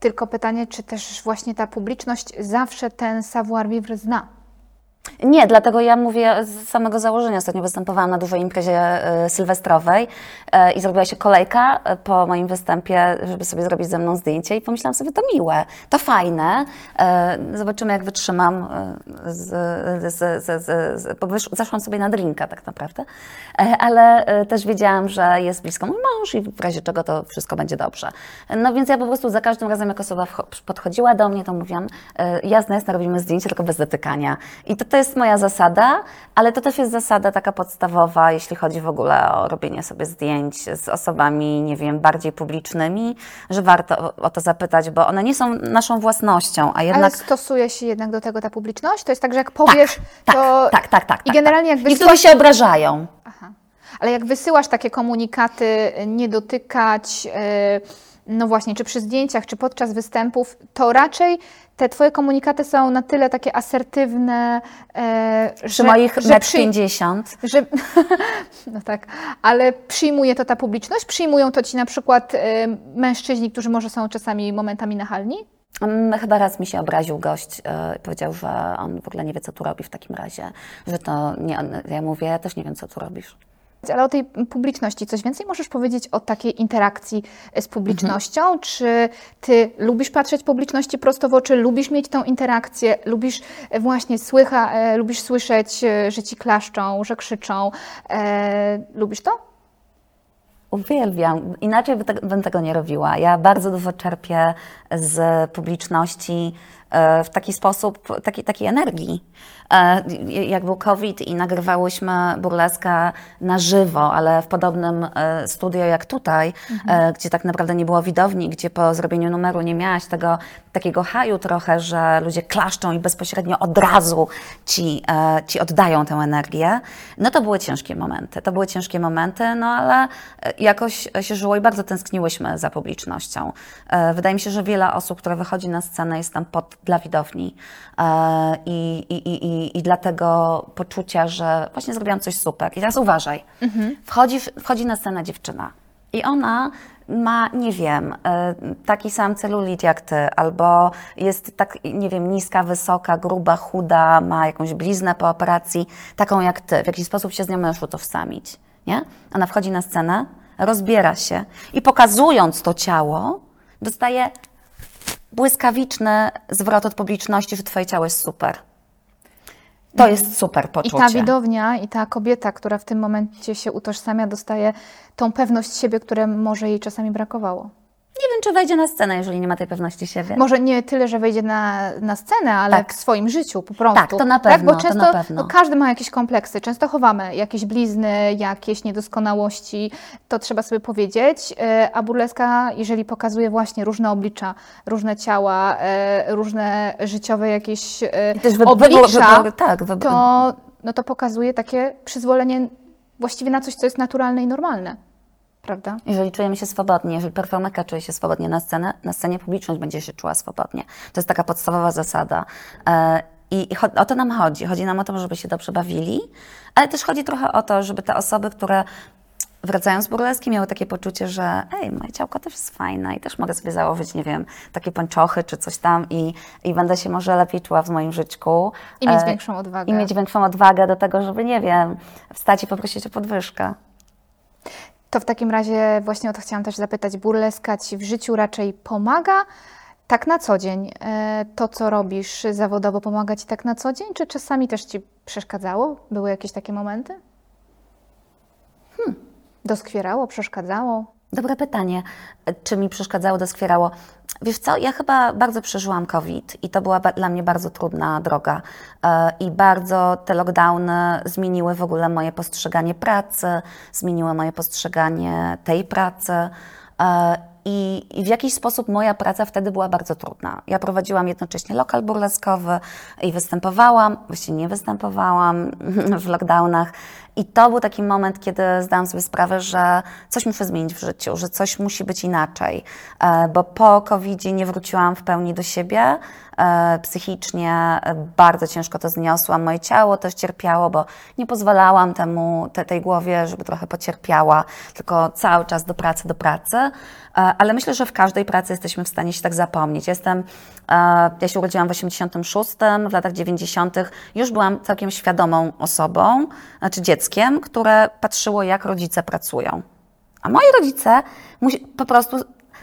Tylko pytanie, czy też właśnie ta publiczność zawsze ten savoir-vivre zna. Nie, dlatego ja mówię z samego założenia. Ostatnio występowałam na dużej imprezie e, sylwestrowej e, i zrobiła się kolejka e, po moim występie, żeby sobie zrobić ze mną zdjęcie i pomyślałam sobie, to miłe, to fajne. Zobaczymy, jak wytrzymam. Z, z, z, z, zaszłam sobie na drinka tak naprawdę, E, ale też wiedziałam, że jest blisko mój mąż i w razie czego to wszystko będzie dobrze. No więc ja po prostu za każdym razem, jak osoba podchodziła do mnie, to mówiłam, jasne, jasne, robimy zdjęcie, tylko bez dotykania. I to, to jest moja zasada, ale to też jest zasada taka podstawowa, jeśli chodzi w ogóle o robienie sobie zdjęć z osobami, nie wiem, bardziej publicznymi, że warto o, to zapytać, bo one nie są naszą własnością, a Ale jednak... stosuje się jednak do tego ta publiczność? To jest tak, że jak powiesz, tak, to... tak, tak, tak. I tak, generalnie tak. jak Niektórzy wysyłasz... się obrażają. Aha. Ale jak wysyłasz takie komunikaty, nie dotykać, yy, no właśnie, czy przy zdjęciach, czy podczas występów, to raczej te Twoje komunikaty są na tyle takie asertywne, e, że, moich że, metr przy, 50 że No tak, ale przyjmuje to ta publiczność? Przyjmują to ci na przykład e, mężczyźni, którzy może są czasami momentami nachalni? Mm, Chyba raz mi się obraził gość, e, powiedział, że on w ogóle nie wie, co tu robi w takim razie, że to nie on. Ja mówię, ja też nie wiem, co tu robisz. Ale o tej publiczności coś więcej możesz powiedzieć o takiej interakcji z publicznością? Mhm. Czy ty lubisz patrzeć publiczności prosto w oczy, lubisz mieć tą interakcję, lubisz e, właśnie słycha, e, lubisz słyszeć, e, że ci klaszczą, że krzyczą? E, lubisz to? Uwielbiam. Inaczej by te, bym tego nie robiła. Ja bardzo dużo czerpię z publiczności e, w taki sposób, taki, takiej energii. E, Jak był COVID i nagrywałyśmy burleskę na żywo, ale w podobnym e, studio jak tutaj, e, gdzie tak naprawdę nie było widowni, gdzie po zrobieniu numeru nie miałaś tego takiego haju trochę, że ludzie klaszczą i bezpośrednio od razu ci, ci oddają tę energię, no to były ciężkie momenty. To były ciężkie momenty, no ale jakoś się żyło i bardzo tęskniłyśmy za publicznością. Wydaje mi się, że wiele osób, które wychodzi na scenę jest tam pod, dla widowni i, i, i, i, i dla tego poczucia, że właśnie zrobiłam coś super. I teraz uważaj, wchodzi, wchodzi na scenę dziewczyna i ona ma, nie wiem, e, taki sam celulit jak ty, albo jest tak, nie wiem, niska, wysoka, gruba, chuda, ma jakąś bliznę po operacji, taką jak ty. W jakiś sposób się z nią możesz utożsamić, nie? Ona wchodzi na scenę, rozbiera się i pokazując to ciało, dostaje błyskawiczny zwrot od publiczności, że twoje ciało jest super. To jest super I poczucie. ta widownia, i ta kobieta, która w tym momencie się utożsamia, dostaje tą pewność siebie, które może jej czasami brakowało. Nie wiem, czy wejdzie na scenę, jeżeli nie ma tej pewności siebie. Może nie tyle, że wejdzie na, na scenę, ale Tak. w swoim życiu po prostu. Tak, to na pewno, Bo to często na pewno. No, każdy ma jakieś kompleksy, często chowamy jakieś blizny, jakieś niedoskonałości, to trzeba sobie powiedzieć. E, A burleska, jeżeli pokazuje właśnie różne oblicza, różne ciała, e, różne życiowe jakieś e, I też wy- oblicza, tak, to, no to pokazuje takie przyzwolenie właściwie na coś, co jest naturalne i normalne. Prawda? Jeżeli czujemy się swobodnie, jeżeli performerka czuje się swobodnie na scenę, na scenie publiczność będzie się czuła swobodnie. To jest taka podstawowa zasada. E, I o to nam chodzi. Chodzi nam o to, żeby się dobrze bawili, ale też chodzi trochę o to, żeby te osoby, które wracają z burleski, miały takie poczucie, że ej, moje ciałko też jest fajne i też mogę sobie założyć, nie wiem, takie pończochy czy coś tam i, i będę się może lepiej czuła w moim życiu. I mieć E, większą odwagę. I mieć większą odwagę do tego, żeby, nie wiem, wstać i poprosić o podwyżkę. To w takim razie właśnie o to chciałam też zapytać. Burleska Ci w życiu raczej pomaga tak na co dzień? E, To, co robisz zawodowo, pomaga Ci tak na co dzień, czy czasami też Ci przeszkadzało? Były jakieś takie momenty? Hmm. Doskwierało, przeszkadzało? Dobre pytanie. Czy mi przeszkadzało, doskwierało? Wiesz co, ja chyba bardzo przeżyłam COVID i to była dla mnie bardzo trudna droga. E, I bardzo te lockdowny zmieniły w ogóle moje postrzeganie pracy, zmieniły moje postrzeganie tej pracy. E, I w jakiś sposób moja praca wtedy była bardzo trudna. Ja prowadziłam jednocześnie lokal burleskowy i występowałam, właściwie nie występowałam w lockdownach. I to był taki moment, kiedy zdałam sobie sprawę, że coś muszę zmienić w życiu, że coś musi być inaczej, E, bo po covid nie wróciłam w pełni do siebie. E, Psychicznie e, bardzo ciężko to zniosłam. Moje ciało też cierpiało, bo nie pozwalałam temu, te, tej głowie, żeby trochę pocierpiała, tylko cały czas do pracy, do pracy. Ale myślę, że w każdej pracy jesteśmy w stanie się tak zapomnieć. Jestem, ja się urodziłam w 86, w latach 90. już byłam całkiem świadomą osobą, znaczy dzieckiem, które patrzyło, jak rodzice pracują. A moi rodzice po prostu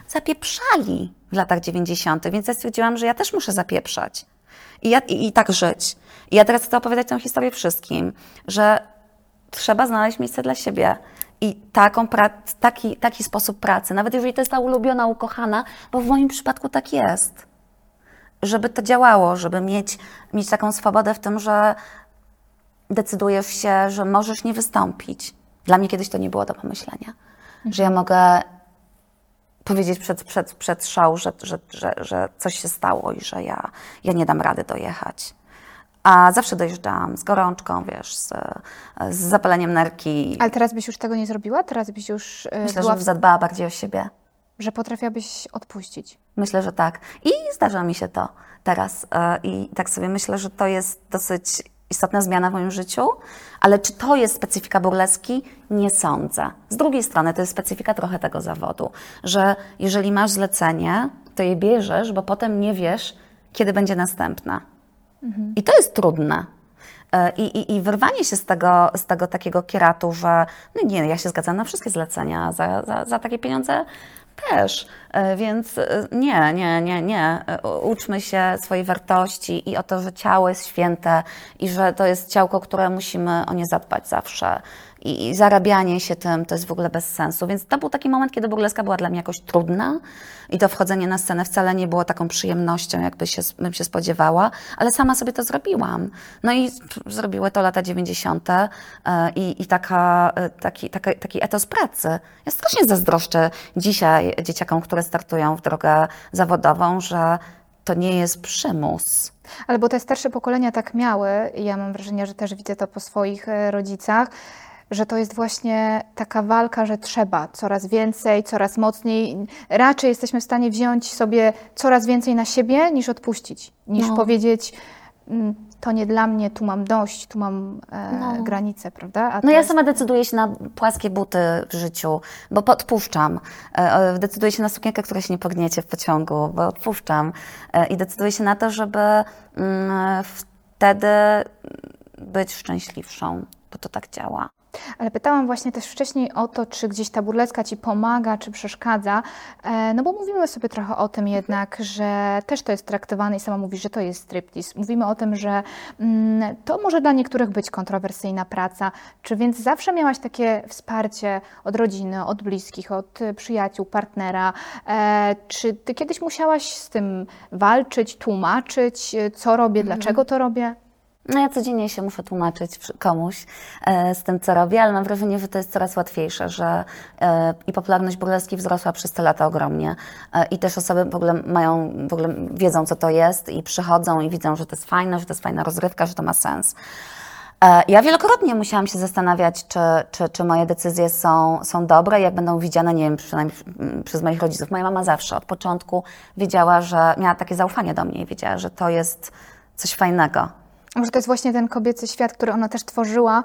zapieprzali w latach 90., więc ja stwierdziłam, że ja też muszę zapieprzać. I, ja, i, i tak żyć. I ja teraz chcę opowiadać tę historię wszystkim, że trzeba znaleźć miejsce dla siebie. I taką taki, taki sposób pracy, nawet jeżeli to jest ta ulubiona, ukochana, bo w moim przypadku tak jest. Żeby to działało, żeby mieć, mieć taką swobodę w tym, że decydujesz się, że możesz nie wystąpić. Dla mnie kiedyś to nie było do pomyślenia. Mhm. Że ja mogę powiedzieć przed, przed, przed show, że, że, że, że coś się stało i że ja, ja nie dam rady dojechać. A zawsze dojeżdżałam z gorączką, wiesz, z, z zapaleniem nerki. Ale teraz byś już tego nie zrobiła? Teraz byś już. Yy, Myślę, była... że zadbała bardziej o siebie. Że potrafiłabyś odpuścić. Myślę, że tak. I zdarza mi się to teraz. Yy, I tak sobie myślę, że to jest dosyć istotna zmiana w moim życiu, ale czy to jest specyfika burleski? Nie sądzę. Z drugiej strony to jest specyfika trochę tego zawodu, że jeżeli masz zlecenie, to je bierzesz, bo potem nie wiesz, kiedy będzie następna. Mhm. I to jest trudne. E, I, i, I wyrwanie się z tego, z tego takiego kieratu, że no nie, ja się zgadzam na wszystkie zlecenia, za, za, za takie pieniądze też. E, więc e, nie, nie, nie, nie. Uczmy się swojej wartości i o to, że ciało jest święte i że to jest ciałko, które musimy o nie zadbać zawsze i, zarabianie się tym to jest w ogóle bez sensu. Więc to był taki moment, kiedy burleska była dla mnie jakoś trudna i to wchodzenie na scenę wcale nie było taką przyjemnością, jakby się, bym się spodziewała, ale sama sobie to zrobiłam. No i zrobiły to lata 90. E, i, i taka, e, taki, taka, taki etos pracy. Ja strasznie zazdroszczę dzisiaj dzieciakom, które startują w drogę zawodową, że to nie jest przymus. Ale bo te starsze pokolenia tak miały, ja mam wrażenie, że też widzę to po swoich e, rodzicach, że to jest właśnie taka walka, że trzeba coraz więcej, coraz mocniej. Raczej jesteśmy w stanie wziąć sobie coraz więcej na siebie, niż odpuścić, niż no. powiedzieć, mm, to nie dla mnie, tu mam dość, tu mam e, no. granice, prawda? A no ja jest... sama decyduję się na płaskie buty w życiu, bo podpuszczam. E, decyduję się na sukienkę, która się nie pogniecie w pociągu, bo odpuszczam. E, I decyduję się na to, żeby mm, wtedy być szczęśliwszą, bo to tak działa. Ale pytałam właśnie też wcześniej o to, czy gdzieś ta burleska Ci pomaga, czy przeszkadza, e, no bo mówimy sobie trochę o tym jednak, że też to jest traktowane i sama mówisz, że to jest striptease. Mówimy o tym, że mm, to może dla niektórych być kontrowersyjna praca. Czy więc zawsze miałaś takie wsparcie od rodziny, od bliskich, od przyjaciół, partnera? E, czy Ty kiedyś musiałaś z tym walczyć, tłumaczyć, co robię, mhm. dlaczego to robię? No ja codziennie się muszę tłumaczyć komuś e, z tym, co robię, ale mam wrażenie, że to jest coraz łatwiejsze, że e, i popularność burleski wzrosła przez te lata ogromnie e, i też osoby w ogóle mają, w ogóle wiedzą, co to jest i przychodzą i widzą, że to jest fajne, że to jest fajna rozrywka, że to ma sens. Ja wielokrotnie musiałam się zastanawiać, czy, czy, czy moje decyzje są, są dobre, jak będą widziane, nie wiem, przynajmniej przez moich rodziców. Moja mama zawsze od początku wiedziała, że miała takie zaufanie do mnie i wiedziała, że to jest coś fajnego, może to jest właśnie ten kobiecy świat, który ona też tworzyła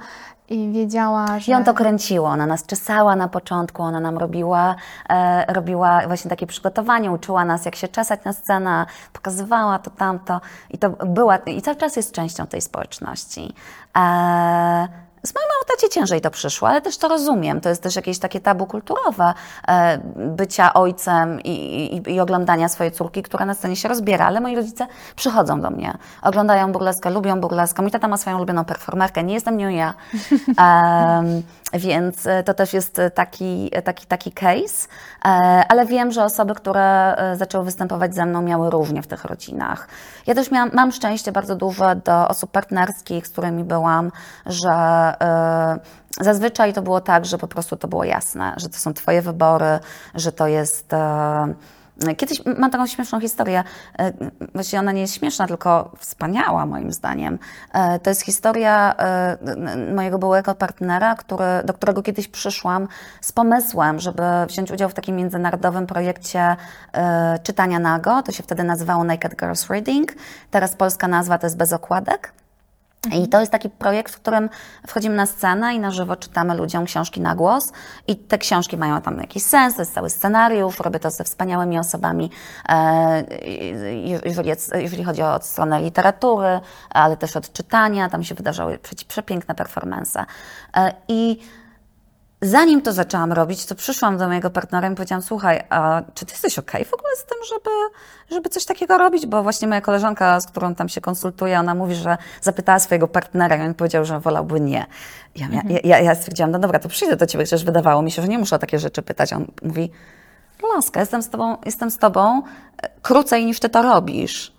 i wiedziała, że... I on to kręciło, ona nas czesała na początku, ona nam robiła, e, robiła właśnie takie przygotowanie, uczyła nas jak się czesać na scenę, pokazywała to, tamto i to była, i cały czas jest częścią tej społeczności. E, z mamą tacie ciężej to przyszło, ale też to rozumiem. To jest też jakieś takie tabu kulturowe e, bycia ojcem i, i, i, oglądania swojej córki, która na scenie się rozbiera. Ale moi rodzice przychodzą do mnie, oglądają burleskę, lubią burleskę. Mój tata ma swoją ulubioną performerkę, nie jestem nią ja. Um, więc e, to też jest taki, taki, taki case. E, ale wiem, że osoby, które zaczęły występować ze mną, miały różnie w tych rodzinach. Ja też miałam, mam szczęście bardzo duże do osób partnerskich, z którymi byłam, że E, zazwyczaj to było tak, że po prostu to było jasne, że to są Twoje wybory, że to jest. E, kiedyś mam taką śmieszną historię. E, właściwie ona nie jest śmieszna, tylko wspaniała moim zdaniem. To jest historia mojego byłego partnera, który, do którego kiedyś przyszłam z pomysłem, żeby wziąć udział w takim międzynarodowym projekcie czytania nago. To się wtedy nazywało Naked Girls Reading. Teraz polska nazwa to jest Bez okładek. I to jest taki projekt, w którym wchodzimy na scenę i na żywo czytamy ludziom książki na głos. I te książki mają tam jakiś sens, to jest cały scenariusz, robię to ze wspaniałymi osobami, e, jeżeli, chodzi o stronę literatury, ale też od czytania, tam się wydarzały przepiękne performance. E, I zanim to zaczęłam robić, to przyszłam do mojego partnera i powiedziałam, słuchaj, a czy ty jesteś okej okay w ogóle z tym, żeby, żeby coś takiego robić? Bo właśnie moja koleżanka, z którą tam się konsultuję, ona mówi, że zapytała swojego partnera i on powiedział, że wolałby nie. Ja, mhm. ja, ja, ja stwierdziłam, no dobra, to przyjdę do ciebie, chociaż wydawało mi się, że nie muszę o takie rzeczy pytać. On mówi, laska, jestem z tobą, jestem z tobą e, krócej niż ty to robisz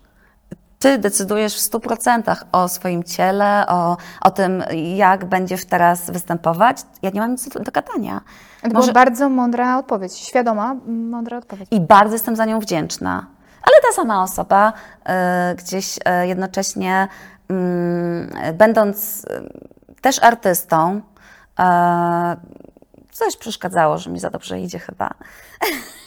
ty decydujesz w 100% o swoim ciele, o, o tym, jak będziesz teraz występować. Ja nie mam nic do gadania. To Może... była bardzo mądra odpowiedź, świadoma, mądra odpowiedź. I bardzo jestem za nią wdzięczna. Ale ta sama osoba y, gdzieś y, jednocześnie, y, będąc też artystą, coś przeszkadzało, że mi za dobrze idzie chyba.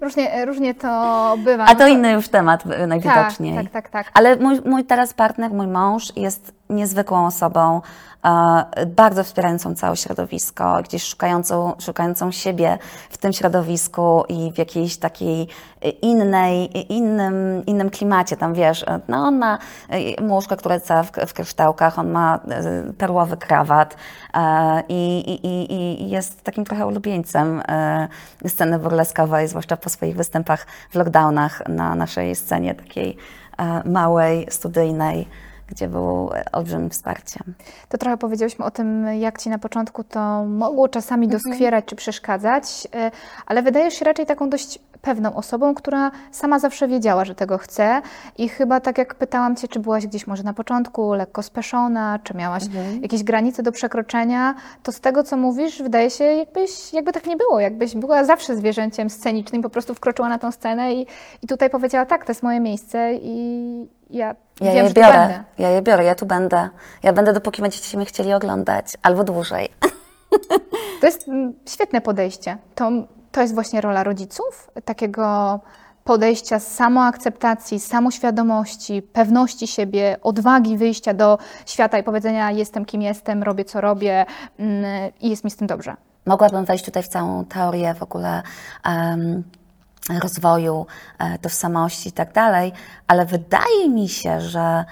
Różnie, różnie to bywa. A to inny już temat najwidoczniej. Tak, tak, tak. tak. Ale mój, mój teraz partner, mój mąż jest niezwykłą osobą, bardzo wspierającą całe środowisko, gdzieś szukającą, szukającą siebie w tym środowisku i w jakiejś takiej innej, innym, innym klimacie. Tam wiesz, no on ma muszkę, która cała w, w kryształkach, on ma e, perłowy krawat e, i, i, i jest takim trochę ulubieńcem e, sceny burleskowej, zwłaszcza po swoich występach w lockdownach na naszej scenie takiej małej, studyjnej gdzie był olbrzymim wsparciem. To trochę powiedzieliśmy o tym, jak Ci na początku to mogło czasami mhm. doskwierać czy przeszkadzać, e, ale wydajesz się raczej taką dość pewną osobą, która sama zawsze wiedziała, że tego chce i chyba tak jak pytałam Cię, czy byłaś gdzieś może na początku lekko speszona, czy miałaś mhm. jakieś granice do przekroczenia, to z tego, co mówisz, wydaje się, jakbyś, jakby tak nie było, jakbyś była zawsze zwierzęciem scenicznym, po prostu wkroczyła na tą scenę i, i tutaj powiedziała, tak, to jest moje miejsce i ja ja Wiem, je biorę, ja je biorę, ja tu będę. Ja będę, dopóki będziecie się mnie chcieli oglądać, albo dłużej. To jest mm, świetne podejście. To, to jest właśnie rola rodziców, takiego podejścia z samoakceptacji, samoświadomości, pewności siebie, odwagi wyjścia do świata i powiedzenia: Jestem kim jestem, robię co robię mm, i jest mi z tym dobrze. Mogłabym wejść tutaj w całą teorię w ogóle. Um, rozwoju, e, tożsamości i tak dalej, ale wydaje mi się, że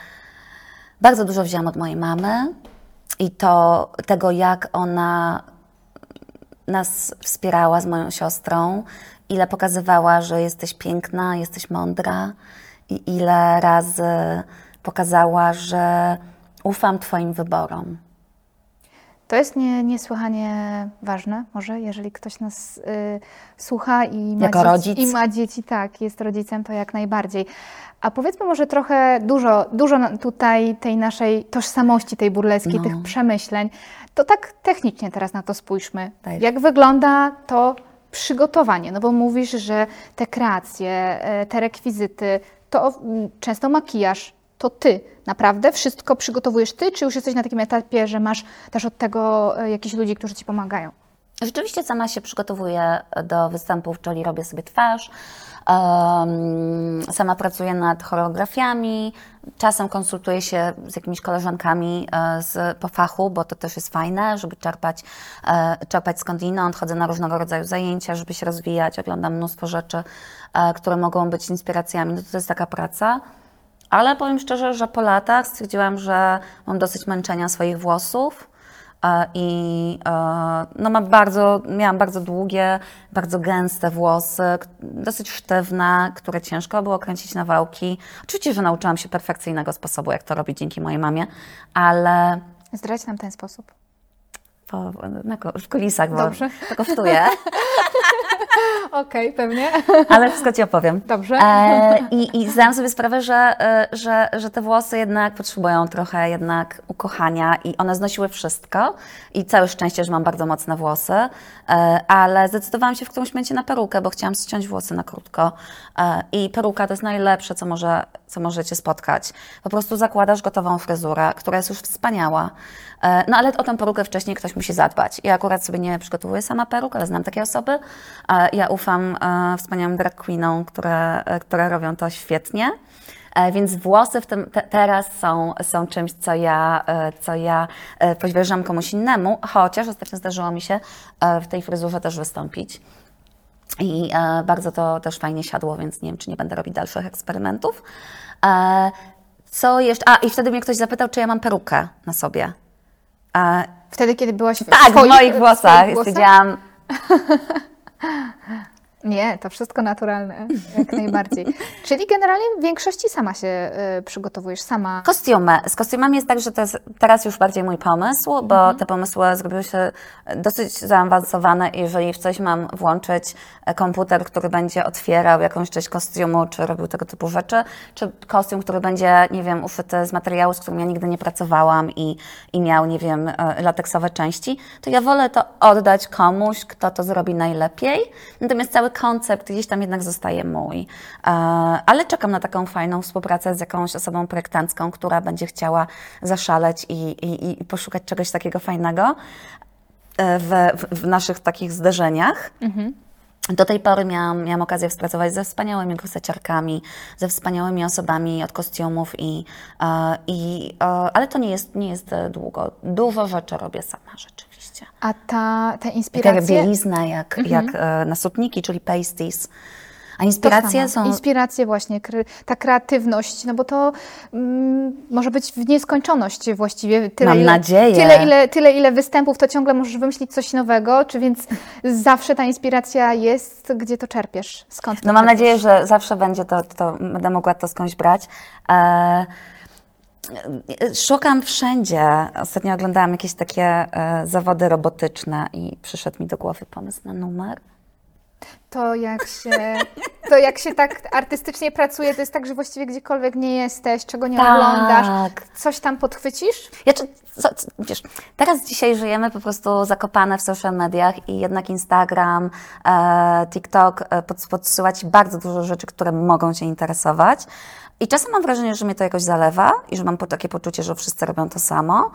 bardzo dużo wzięłam od mojej mamy i to tego, jak ona nas wspierała z moją siostrą, ile pokazywała, że jesteś piękna, jesteś mądra i ile razy pokazała, że ufam Twoim wyborom. To jest nie, niesłychanie ważne, może, jeżeli ktoś nas y, słucha i ma, jako dzieci, rodzic. i ma dzieci, tak, jest rodzicem, to jak najbardziej. A powiedzmy może trochę dużo, dużo tutaj tej naszej tożsamości, tej burleskiej, no. tych przemyśleń. To tak technicznie teraz na to spójrzmy. Daj. Jak wygląda to przygotowanie? No bo mówisz, że te kreacje, e, te rekwizyty, to często makijaż, to ty naprawdę wszystko przygotowujesz ty, czy już jesteś na takim etapie, że masz też od tego e, jakichś ludzi, którzy ci pomagają? Rzeczywiście sama się przygotowuję do występów, czyli robię sobie twarz. Um, sama pracuję nad choreografiami, czasem konsultuję się z jakimiś koleżankami e, z, po fachu, bo to też jest fajne, żeby czerpać, e, czerpać skądinąd. Chodzę na różnego rodzaju zajęcia, żeby się rozwijać, oglądam mnóstwo rzeczy, które mogą być inspiracjami. No to jest taka praca. Ale powiem szczerze, że po latach stwierdziłam, że mam dosyć męczenia swoich włosów e, i e, no mam bardzo, miałam bardzo długie, bardzo gęste włosy, dosyć sztywne, które ciężko było kręcić na wałki. Oczywiście, że nauczyłam się perfekcyjnego sposobu, jak to robić dzięki mojej mamie, ale... Zdradź nam ten sposób. Po, na, w kulisach, bo Dobrze. to kosztuje. Okej, okay, pewnie. Ale wszystko Ci opowiem. Dobrze. E, I i zdałam sobie sprawę, że, e, że, że te włosy jednak potrzebują trochę jednak ukochania i one znosiły wszystko. I całe szczęście, że mam bardzo mocne włosy, e, ale zdecydowałam się w którymś momencie na perukę, bo chciałam ściąć włosy na krótko. E, I peruka to jest najlepsze, co, może, co możecie spotkać. Po prostu zakładasz gotową fryzurę, która jest już wspaniała. E, no ale o tę perukę wcześniej ktoś musi zadbać. Ja akurat sobie nie przygotowuję sama peruk, ale znam takie osoby. Ja ufam wspaniałym drag queenom, które, które robią to świetnie. E, Więc włosy w tym te, teraz są, są czymś, co ja, e, co ja e, powierzam komuś innemu, chociaż ostatnio zdarzyło mi się e, w tej fryzurze też wystąpić. I e, bardzo to też fajnie siadło, więc nie wiem, czy nie będę robić dalszych eksperymentów. E, co jeszcze? A, i wtedy mnie ktoś zapytał, czy ja mam perukę na sobie. Wtedy, kiedy byłaś w tak, w moich włosach. Stwierdziłam, Nie, to wszystko naturalne, jak najbardziej. Czyli generalnie w większości sama się y, przygotowujesz, sama. Kostiumy. Z kostiumami jest tak, że to jest teraz już bardziej mój pomysł, bo Mhm. te pomysły zrobiły się dosyć zaawansowane jeżeli w coś mam włączyć e, komputer, który będzie otwierał jakąś część kostiumu, czy robił tego typu rzeczy, czy kostium, który będzie, nie wiem, uszyty z materiału, z którym ja nigdy nie pracowałam i, i miał, nie wiem, e, lateksowe części, to ja wolę to oddać komuś, kto to zrobi najlepiej. Natomiast cały koncept gdzieś tam jednak zostaje mój. E, Ale czekam na taką fajną współpracę z jakąś osobą projektancką, która będzie chciała zaszaleć i, i, i poszukać czegoś takiego fajnego e, w, w, naszych takich zderzeniach. Do tej pory miałam, miałam okazję współpracować ze wspaniałymi gruseciarkami, ze wspaniałymi osobami od kostiumów, i, e, i, ale to nie jest, nie jest długo. Dużo rzeczy robię sama rzeczywiście. A ta, te Jak inspiracje. bielizna, jak, jak e, nasutniki, czyli pasties. A inspiracje są... Inspiracje właśnie, ta kreatywność, no bo to mm, może być w nieskończoność właściwie. Tyle, Mam ile, nadzieję. Tyle ile, tyle, ile występów, to ciągle możesz wymyślić coś nowego, czy więc zawsze ta inspiracja jest, gdzie to czerpiesz? Skąd to No mam czerpiesz? nadzieję, że zawsze będzie to, to będę mogła to skądś brać. E, Szukam wszędzie. Ostatnio oglądałam jakieś takie e, zawody robotyczne i przyszedł mi do głowy pomysł na numer. To jak się, to jak się tak artystycznie pracuje, to jest tak, że właściwie gdziekolwiek nie jesteś, czego nie Tak. oglądasz, coś tam podchwycisz? Ja, czy, co, wiesz, teraz dzisiaj żyjemy po prostu zakopane w social mediach i jednak Instagram, e, TikTok e, pod, podsyła Ci bardzo dużo rzeczy, które mogą Cię interesować. I czasem mam wrażenie, że mnie to jakoś zalewa i że mam takie poczucie, że wszyscy robią to samo.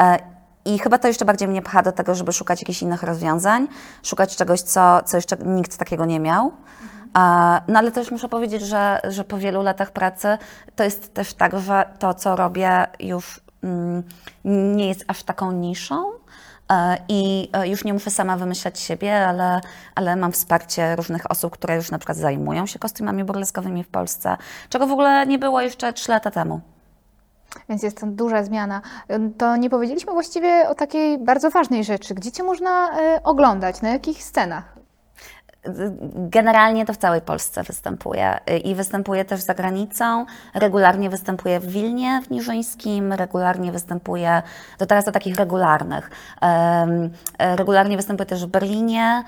E, I chyba to jeszcze bardziej mnie pcha do tego, żeby szukać jakichś innych rozwiązań, szukać czegoś, co, co jeszcze nikt takiego nie miał. A, No ale też muszę powiedzieć, że, że po wielu latach pracy to jest też tak, że to, co robię, już mm, nie jest aż taką niszą. E, I e, już nie muszę sama wymyślać siebie, ale, ale mam wsparcie różnych osób, które już na przykład zajmują się kostiumami burleskowymi w Polsce, czego w ogóle nie było jeszcze 3 lata temu. Więc jest to duża zmiana. To nie powiedzieliśmy właściwie o takiej bardzo ważnej rzeczy. Gdzie Cię można e, oglądać? Na jakich scenach? Generalnie to w całej Polsce występuję y, i występuję też za granicą. Regularnie występuję w Wilnie, w Niżyńskim, regularnie występuję, to teraz do takich regularnych. Regularnie występuję też w Berlinie.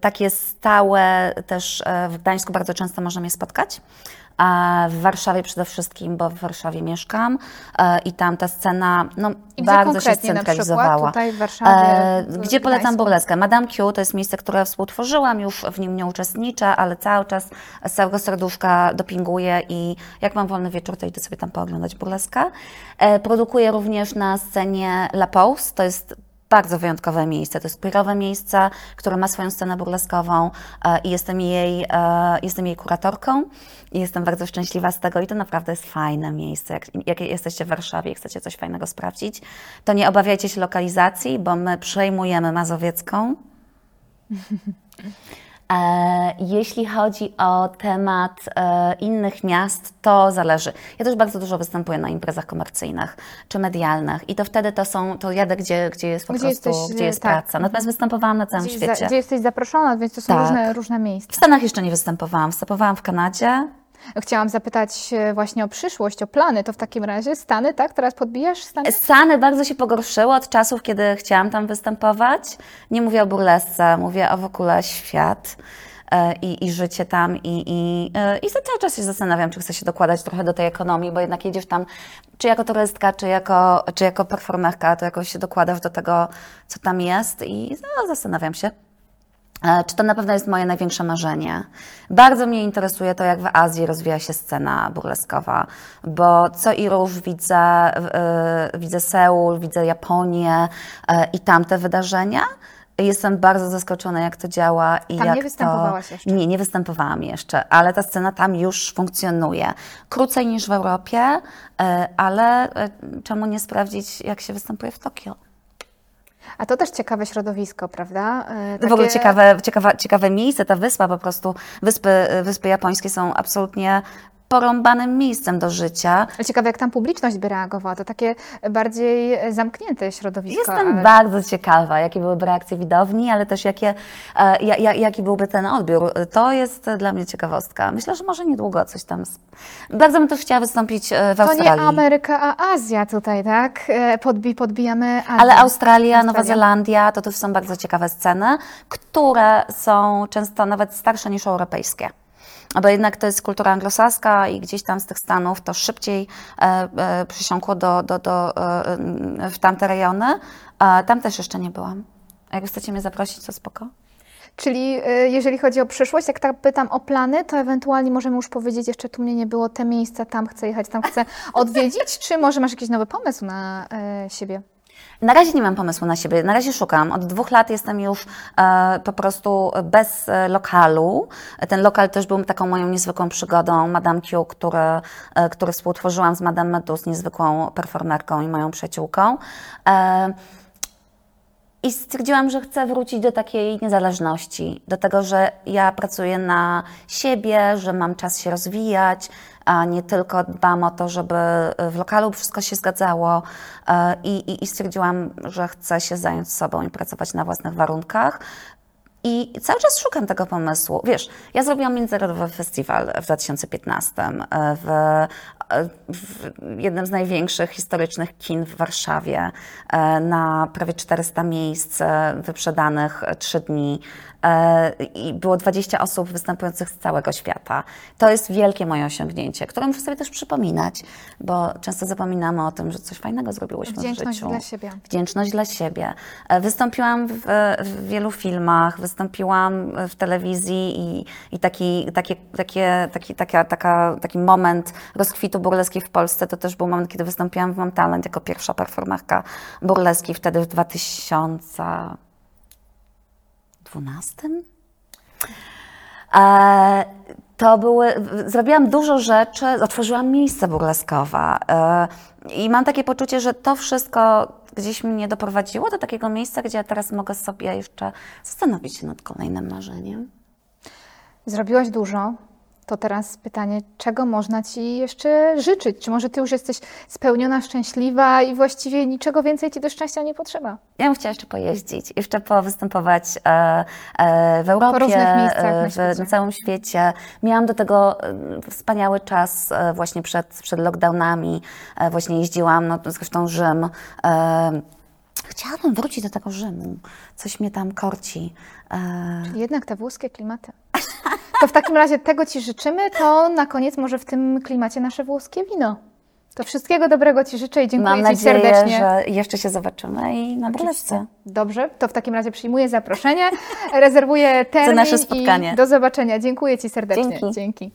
Takie stałe też e, w Gdańsku bardzo często można mnie spotkać. A w Warszawie przede wszystkim, bo w Warszawie mieszkam e, i tam ta scena no, bardzo się scentralizowała. Tutaj w Warszawie, w gdzie polecam burleskę? Madame Q to jest miejsce, które współtworzyłam, już w nim nie uczestniczę, ale cały czas z całego serduszka dopinguję i jak mam wolny wieczór, to idę sobie tam pooglądać burleskę. E, produkuję również na scenie La Pause, to jest bardzo wyjątkowe miejsce. To jest queerowe miejsce, które ma swoją scenę burleskową e, i jestem jej, e, jestem jej kuratorką i jestem bardzo szczęśliwa z tego i to naprawdę jest fajne miejsce. Jak, jak jesteście w Warszawie i chcecie coś fajnego sprawdzić, to nie obawiajcie się lokalizacji, bo my przejmujemy Mazowiecką. E, Jeśli chodzi o temat e, innych miast, to zależy. Ja też bardzo dużo występuję na imprezach komercyjnych czy medialnych i to wtedy to są, to jadę, gdzie, gdzie jest po Gdzie prostu, jesteś, gdzie jest tak. praca. Natomiast występowałam na całym Gdzie, świecie. za, gdzie jesteś zaproszona, więc to są Tak. różne, różne W miejsca. Stanach jeszcze nie występowałam. Występowałam w Kanadzie. Chciałam zapytać e, właśnie o przyszłość, o plany. To w takim razie Stany, tak? Teraz podbijasz Stany? Stany bardzo się pogorszyły od czasów, kiedy chciałam tam występować. Nie mówię o burlesce, mówię o w ogóle świat. e, I, i życie tam, i, i, e, i cały czas się zastanawiam, czy chcę się dokładać trochę do tej ekonomii, bo jednak jedziesz tam, czy jako turystka, czy jako, czy jako performerka, to jakoś się dokładasz do tego, co tam jest i no, zastanawiam się. E, Czy to na pewno jest moje największe marzenie? Bardzo mnie interesuje to, jak w Azji rozwija się scena burleskowa, bo co i róż widzę, e, widzę Seul, widzę Japonię e, i tamte wydarzenia. Jestem bardzo zaskoczona, jak to działa i Tam jak nie występowałaś to... jeszcze? Nie, nie występowałam jeszcze, ale ta scena tam już funkcjonuje. Krócej niż w Europie, ale czemu nie sprawdzić, jak się występuje w Tokio? A to też ciekawe środowisko, prawda? E, W ogóle takie- ciekawe, ciekawe, ciekawe miejsce, ta wyspa po prostu, wyspy, wyspy japońskie są absolutnie porąbanym miejscem do życia. Ciekawe, jak tam publiczność by reagowała. To takie bardziej zamknięte środowisko. Jestem ale- bardzo ciekawa, jakie byłyby reakcje widowni, ale też jakie, e, ja, ja, jaki byłby ten odbiór. To jest dla mnie ciekawostka. Myślę, że może niedługo coś tam. Bardzo bym też chciała wystąpić e, w To nie Australii. Ameryka, a Azja tutaj, tak? E, Podbi, podbijamy Azję. Ale Australia, Nowa Australia. Zelandia to też są bardzo ciekawe sceny, które są często nawet starsze niż europejskie. Bo jednak to jest kultura anglosaska i gdzieś tam z tych Stanów to szybciej e, e, przysiąkło do, do, do, e, w tamte rejony. Tam też jeszcze nie byłam. Jak chcecie mnie zaprosić, to spoko. Czyli jeżeli chodzi o przyszłość, jak tak pytam o plany, to ewentualnie możemy już powiedzieć, jeszcze tu mnie nie było, te miejsca, tam chcę jechać, tam chcę odwiedzić, czy może masz jakiś nowy pomysł na siebie? Na razie nie mam pomysłu na siebie, na razie szukam. Od dwóch lat jestem już e, po prostu bez e, lokalu. Ten lokal też był taką moją niezwykłą przygodą. Madame Q, który, e, który współtworzyłam z Madame Medus, niezwykłą performerką i moją przyjaciółką. E, i stwierdziłam, że chcę wrócić do takiej niezależności, do tego, że ja pracuję na siebie, że mam czas się rozwijać, a nie tylko dbam o to, żeby w lokalu wszystko się zgadzało. E, I, i, i stwierdziłam, że chcę się zająć sobą i pracować na własnych warunkach. I cały czas szukam tego pomysłu. Wiesz, ja zrobiłam międzynarodowy festiwal w 2015 e, w, e, w jednym z największych historycznych kin w Warszawie na prawie 400 miejsc wyprzedanych e, trzy dni i było 20 osób występujących z całego świata. To jest wielkie moje osiągnięcie, które muszę sobie też przypominać, bo często zapominamy o tym, że coś fajnego zrobiłyśmy w Wdzięczność życiu. dla siebie. Wdzięczność dla siebie. E, Wystąpiłam w, w wielu filmach, wystąpiłam w telewizji i, i taki, takie, takie, taki, taka, taka, taki moment rozkwitu burleski w Polsce to też był moment, kiedy wystąpiłam w Mam Talent jako pierwsza performerka burleski wtedy w 2012. E, to były, zrobiłam dużo rzeczy, otworzyłam miejsca burleskowe e, i mam takie poczucie, że to wszystko gdzieś mnie doprowadziło do takiego miejsca, gdzie ja teraz mogę sobie jeszcze zastanowić się nad kolejnym marzeniem. Zrobiłaś dużo. To teraz pytanie, czego można Ci jeszcze życzyć? Czy może Ty już jesteś spełniona, szczęśliwa i właściwie niczego więcej Ci do szczęścia nie potrzeba? Ja bym chciała jeszcze pojeździć, jeszcze powystępować e, e, w Europie, miejscach na e, w, na całym świecie. Miałam do tego wspaniały czas właśnie przed, przed lockdownami. Właśnie jeździłam, no, zresztą Rzym. Chciałabym wrócić do tego Rzymu. Coś mnie tam korci. E, Jednak te włoskie klimaty. To w takim razie tego Ci życzymy, to na koniec może w tym klimacie nasze włoskie wino. To wszystkiego dobrego Ci życzę i dziękuję Mam nadzieję, Ci serdecznie. że jeszcze się zobaczymy i na Brylewce. Dobrze, to w takim razie przyjmuję zaproszenie, rezerwuję termin Za nasze spotkanie. i do zobaczenia. Dziękuję Ci serdecznie. Dzięki. Dzięki.